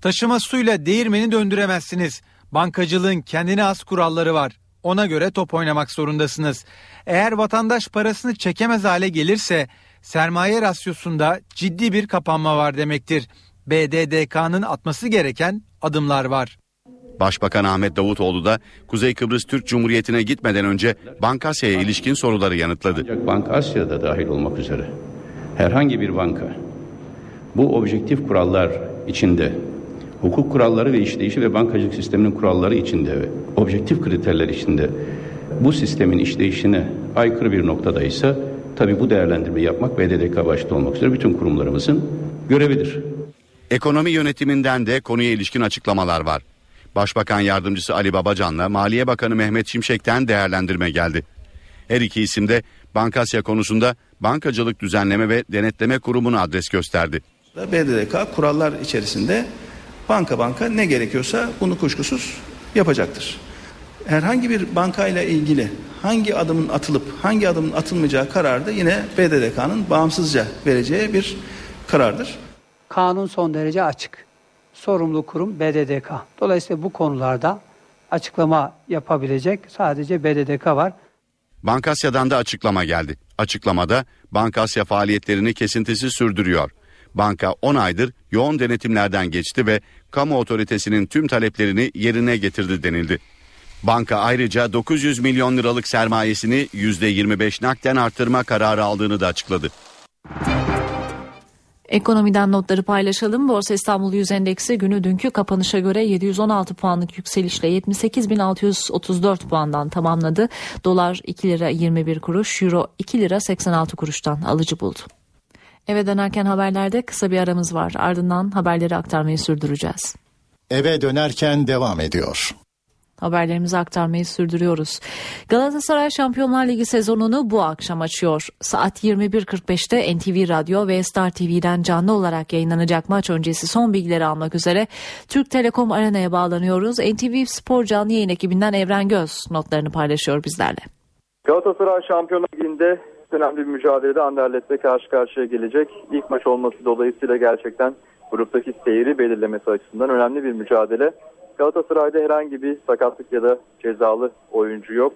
Taşıma suyla değirmeni döndüremezsiniz. Bankacılığın kendine az kuralları var. Ona göre top oynamak zorundasınız. Eğer vatandaş parasını çekemez hale gelirse sermaye rasyosunda ciddi bir kapanma var demektir. BDDK'nın atması gereken adımlar var. Başbakan Ahmet Davutoğlu da Kuzey Kıbrıs Türk Cumhuriyeti'ne gitmeden önce Bankasya'ya ilişkin soruları yanıtladı. Bank Asya'da dahil olmak üzere herhangi bir banka bu objektif kurallar içinde hukuk kuralları ve işleyişi ve bankacılık sisteminin kuralları içinde ve objektif kriterler içinde bu sistemin işleyişine aykırı bir noktada ise tabi bu değerlendirmeyi yapmak BDDK başta olmak üzere bütün kurumlarımızın görevidir. Ekonomi yönetiminden de konuya ilişkin açıklamalar var. Başbakan Yardımcısı Ali Babacan'la Maliye Bakanı Mehmet Şimşek'ten değerlendirme geldi. Her iki isim de Bankasya konusunda Bankacılık Düzenleme ve Denetleme Kurumu'nu adres gösterdi. BDDK kurallar içerisinde banka banka ne gerekiyorsa bunu kuşkusuz yapacaktır. Herhangi bir bankayla ilgili hangi adımın atılıp hangi adımın atılmayacağı kararı da yine BDDK'nın bağımsızca vereceği bir karardır. Kanun son derece açık. Sorumlu kurum BDDK. Dolayısıyla bu konularda açıklama yapabilecek sadece BDDK var. Bankasya'dan da açıklama geldi. Açıklamada Bankasya faaliyetlerini kesintisiz sürdürüyor. Banka 10 aydır yoğun denetimlerden geçti ve kamu otoritesinin tüm taleplerini yerine getirdi denildi. Banka ayrıca 900 milyon liralık sermayesini %25 nakden arttırma kararı aldığını da açıkladı. Ekonomiden notları paylaşalım. Borsa İstanbul Yüz Endeksi günü dünkü kapanışa göre 716 puanlık yükselişle 78.634 puandan tamamladı. Dolar 2 lira 21 kuruş, Euro 2 lira 86 kuruştan alıcı buldu. Eve dönerken haberlerde kısa bir aramız var. Ardından haberleri aktarmayı sürdüreceğiz. Eve dönerken devam ediyor. Haberlerimizi aktarmayı sürdürüyoruz. Galatasaray Şampiyonlar Ligi sezonunu bu akşam açıyor. Saat 21.45'te NTV Radyo ve Star TV'den canlı olarak yayınlanacak maç öncesi son bilgileri almak üzere Türk Telekom Arena'ya bağlanıyoruz. NTV Spor canlı yayın ekibinden Evren Göz notlarını paylaşıyor bizlerle. Galatasaray Şampiyonlar Ligi'nde önemli bir mücadelede Anderlet'le karşı karşıya gelecek. İlk maç olması dolayısıyla gerçekten gruptaki seyri belirlemesi açısından önemli bir mücadele. Galatasaray'da herhangi bir sakatlık ya da cezalı oyuncu yok.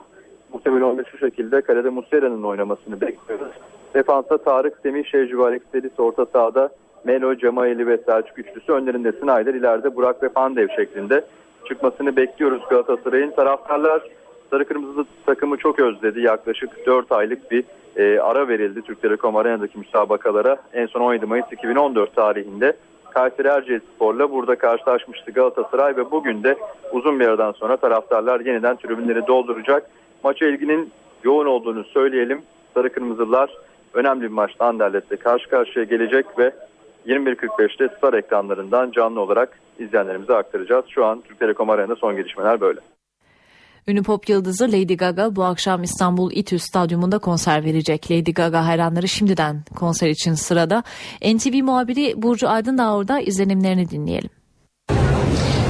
Muhtemelen 11 şu şekilde kalede Muslera'nın oynamasını bekliyoruz. Defansa Tarık Semih, Şevci Alex Delis orta sahada Melo, Cemaili ve Selçuk üçlüsü önlerinde Snyder ileride Burak ve Pandev şeklinde çıkmasını bekliyoruz Galatasaray'ın. Taraftarlar Sarı Kırmızı takımı çok özledi. Yaklaşık 4 aylık bir e, ara verildi Türk Telekom Arena'daki müsabakalara. En son 17 Mayıs 2014 tarihinde Kayseri Erciyes Spor'la burada karşılaşmıştı Galatasaray ve bugün de uzun bir aradan sonra taraftarlar yeniden tribünleri dolduracak. Maça ilginin yoğun olduğunu söyleyelim. Sarı Kırmızılar önemli bir maçta Anderlet'te karşı karşıya gelecek ve 21.45'te Star ekranlarından canlı olarak izleyenlerimize aktaracağız. Şu an Türk Telekom Arena'da son gelişmeler böyle. Ünlü pop yıldızı Lady Gaga bu akşam İstanbul İTÜ Stadyumunda konser verecek. Lady Gaga hayranları şimdiden konser için sırada. NTV muhabiri Burcu Aydın da orada izlenimlerini dinleyelim.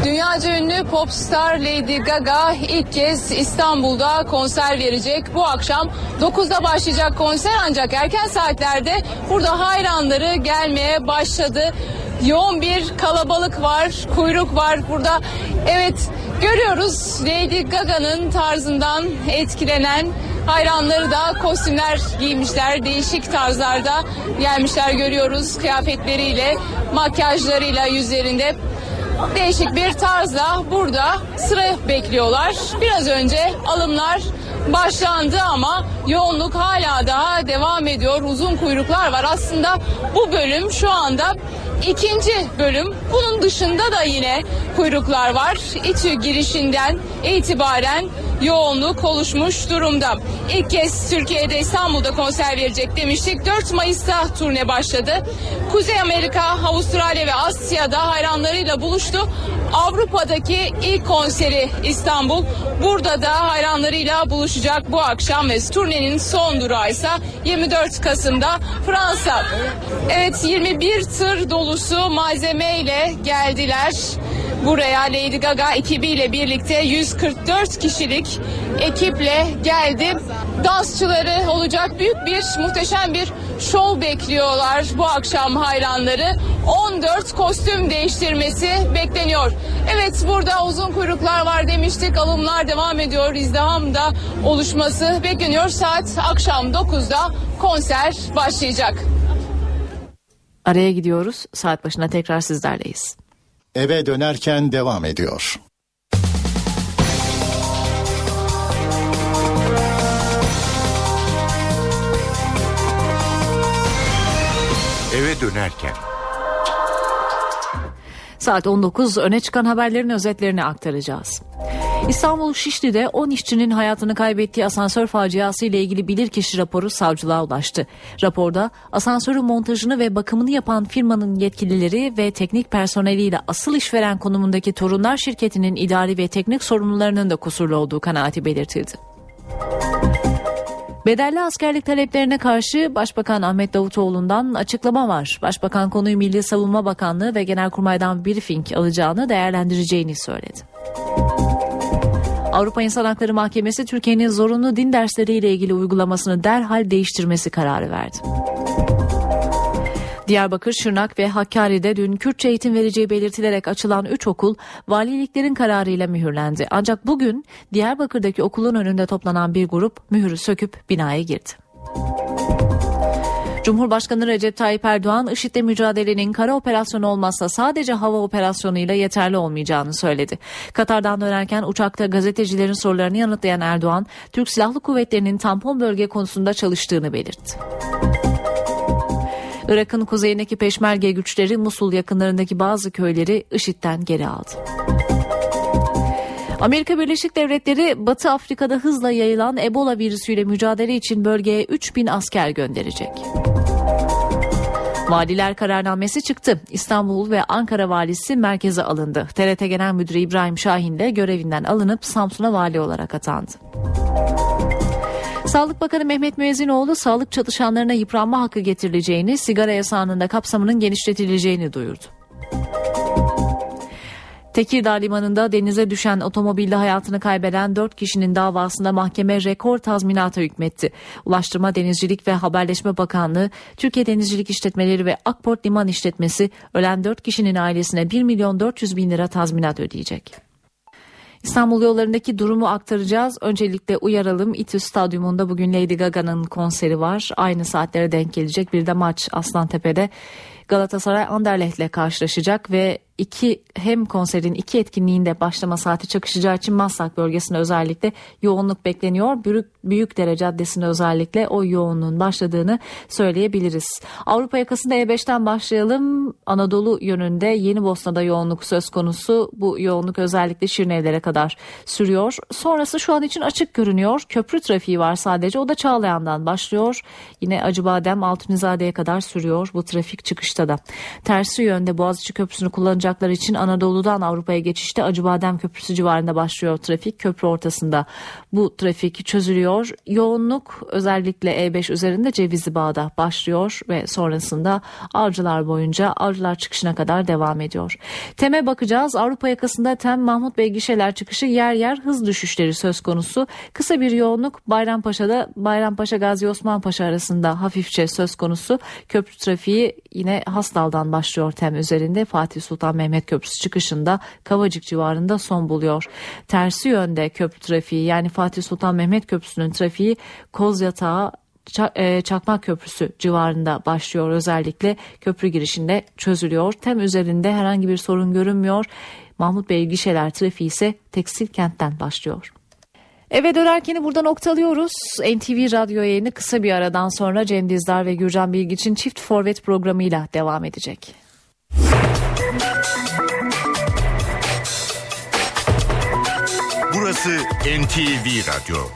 Dünyaca ünlü popstar Lady Gaga ilk kez İstanbul'da konser verecek. Bu akşam 9'da başlayacak konser ancak erken saatlerde burada hayranları gelmeye başladı. Yoğun bir kalabalık var, kuyruk var burada. Evet görüyoruz Lady Gaga'nın tarzından etkilenen hayranları da kostümler giymişler. Değişik tarzlarda gelmişler görüyoruz kıyafetleriyle, makyajlarıyla yüzlerinde değişik bir tarzla burada sıra bekliyorlar. Biraz önce alımlar başlandı ama yoğunluk hala daha devam ediyor. Uzun kuyruklar var. Aslında bu bölüm şu anda ikinci bölüm. Bunun dışında da yine kuyruklar var. İTÜ girişinden itibaren yoğunluk oluşmuş durumda. İlk kez Türkiye'de İstanbul'da konser verecek demiştik. 4 Mayıs'ta turne başladı. Kuzey Amerika, Avustralya ve Asya'da hayranlarıyla buluştu. Avrupa'daki ilk konseri İstanbul. Burada da hayranlarıyla buluşacak bu akşam ve turnenin son durağı ise 24 Kasım'da Fransa. Evet 21 tır dolusu malzemeyle geldiler. Buraya Lady Gaga ekibiyle birlikte 144 kişilik ekiple geldi. Dansçıları olacak büyük bir muhteşem bir şov bekliyorlar bu akşam hayranları. 14 kostüm değiştirmesi bekleniyor. Evet burada uzun kuyruklar var demiştik. Alımlar devam ediyor. İzdiham da oluşması bekleniyor. Saat akşam 9'da konser başlayacak. Araya gidiyoruz. Saat başına tekrar sizlerleyiz. Eve dönerken devam ediyor. Eve dönerken. Saat 19 öne çıkan haberlerin özetlerini aktaracağız. İstanbul Şişli'de 10 işçinin hayatını kaybettiği asansör faciası ile ilgili bilirkişi raporu savcılığa ulaştı. Raporda asansörün montajını ve bakımını yapan firmanın yetkilileri ve teknik personeliyle asıl işveren konumundaki Torunlar şirketinin idari ve teknik sorumlularının da kusurlu olduğu kanaati belirtildi. Bedelli askerlik taleplerine karşı Başbakan Ahmet Davutoğlu'ndan açıklama var. Başbakan konuyu Milli Savunma Bakanlığı ve Genelkurmay'dan briefing alacağını değerlendireceğini söyledi. Avrupa İnsan Hakları Mahkemesi Türkiye'nin zorunlu din dersleriyle ilgili uygulamasını derhal değiştirmesi kararı verdi. Diyarbakır, Şırnak ve Hakkari'de dün Kürtçe eğitim vereceği belirtilerek açılan 3 okul valiliklerin kararıyla mühürlendi. Ancak bugün Diyarbakır'daki okulun önünde toplanan bir grup mühürü söküp binaya girdi. Cumhurbaşkanı Recep Tayyip Erdoğan, IŞİD'le mücadelenin kara operasyonu olmazsa sadece hava operasyonuyla yeterli olmayacağını söyledi. Katar'dan dönerken uçakta gazetecilerin sorularını yanıtlayan Erdoğan, Türk Silahlı Kuvvetleri'nin tampon bölge konusunda çalıştığını belirtti. Irak'ın kuzeyindeki peşmerge güçleri Musul yakınlarındaki bazı köyleri IŞİD'den geri aldı. Amerika Birleşik Devletleri Batı Afrika'da hızla yayılan Ebola virüsüyle mücadele için bölgeye 3000 asker gönderecek. Valiler kararnamesi çıktı. İstanbul ve Ankara valisi merkeze alındı. TRT Genel Müdürü İbrahim Şahin de görevinden alınıp Samsun'a vali olarak atandı. Sağlık Bakanı Mehmet Müezzinoğlu sağlık çalışanlarına yıpranma hakkı getirileceğini, sigara yasağının da kapsamının genişletileceğini duyurdu. Tekirdağ Limanı'nda denize düşen otomobilde hayatını kaybeden 4 kişinin davasında mahkeme rekor tazminata hükmetti. Ulaştırma Denizcilik ve Haberleşme Bakanlığı, Türkiye Denizcilik İşletmeleri ve Akport Liman İşletmesi ölen 4 kişinin ailesine 1 milyon 400 bin lira tazminat ödeyecek. İstanbul yollarındaki durumu aktaracağız. Öncelikle uyaralım. İTÜ Stadyumunda bugün Lady Gaga'nın konseri var. Aynı saatlere denk gelecek. Bir de maç Aslantepe'de Galatasaray Anderlecht'le karşılaşacak ve iki hem konserin iki etkinliğinde başlama saati çakışacağı için Maslak bölgesinde özellikle yoğunluk bekleniyor. Büyük, Büyükdere Caddesi'nde özellikle o yoğunluğun başladığını söyleyebiliriz. Avrupa yakasında E5'ten başlayalım. Anadolu yönünde Yeni Bosna'da yoğunluk söz konusu. Bu yoğunluk özellikle Şirinevlere kadar sürüyor. Sonrası şu an için açık görünüyor. Köprü trafiği var sadece. O da Çağlayan'dan başlıyor. Yine Acıbadem Altunizade'ye kadar sürüyor bu trafik çıkışta da. Tersi yönde Boğaziçi Köprüsü'nü kullanacak kullanacaklar için Anadolu'dan Avrupa'ya geçişte Acıbadem Köprüsü civarında başlıyor trafik. Köprü ortasında bu trafik çözülüyor. Yoğunluk özellikle E5 üzerinde Cevizli Bağ'da başlıyor ve sonrasında Avcılar boyunca Avcılar çıkışına kadar devam ediyor. Tem'e bakacağız. Avrupa yakasında Tem Mahmut Bey gişeler çıkışı yer yer hız düşüşleri söz konusu. Kısa bir yoğunluk Bayrampaşa'da Bayrampaşa Gazi Osman Paşa arasında hafifçe söz konusu. Köprü trafiği yine Hastal'dan başlıyor Tem üzerinde Fatih Sultan Mehmet Köprüsü çıkışında Kavacık civarında son buluyor. Tersi yönde köprü trafiği yani Fatih Sultan Mehmet Köprüsü'nün trafiği Kozyatağı e, Çakmak Köprüsü civarında başlıyor özellikle köprü girişinde çözülüyor. Tem üzerinde herhangi bir sorun görünmüyor. Mahmut Bey gişeler trafiği ise tekstil kentten başlıyor. Eve dönerkeni burada noktalıyoruz. NTV Radyo yayını kısa bir aradan sonra Cem Dizdar ve Gürcan Bilgiç'in Çift Forvet programıyla devam edecek. Burası NTV Radyo.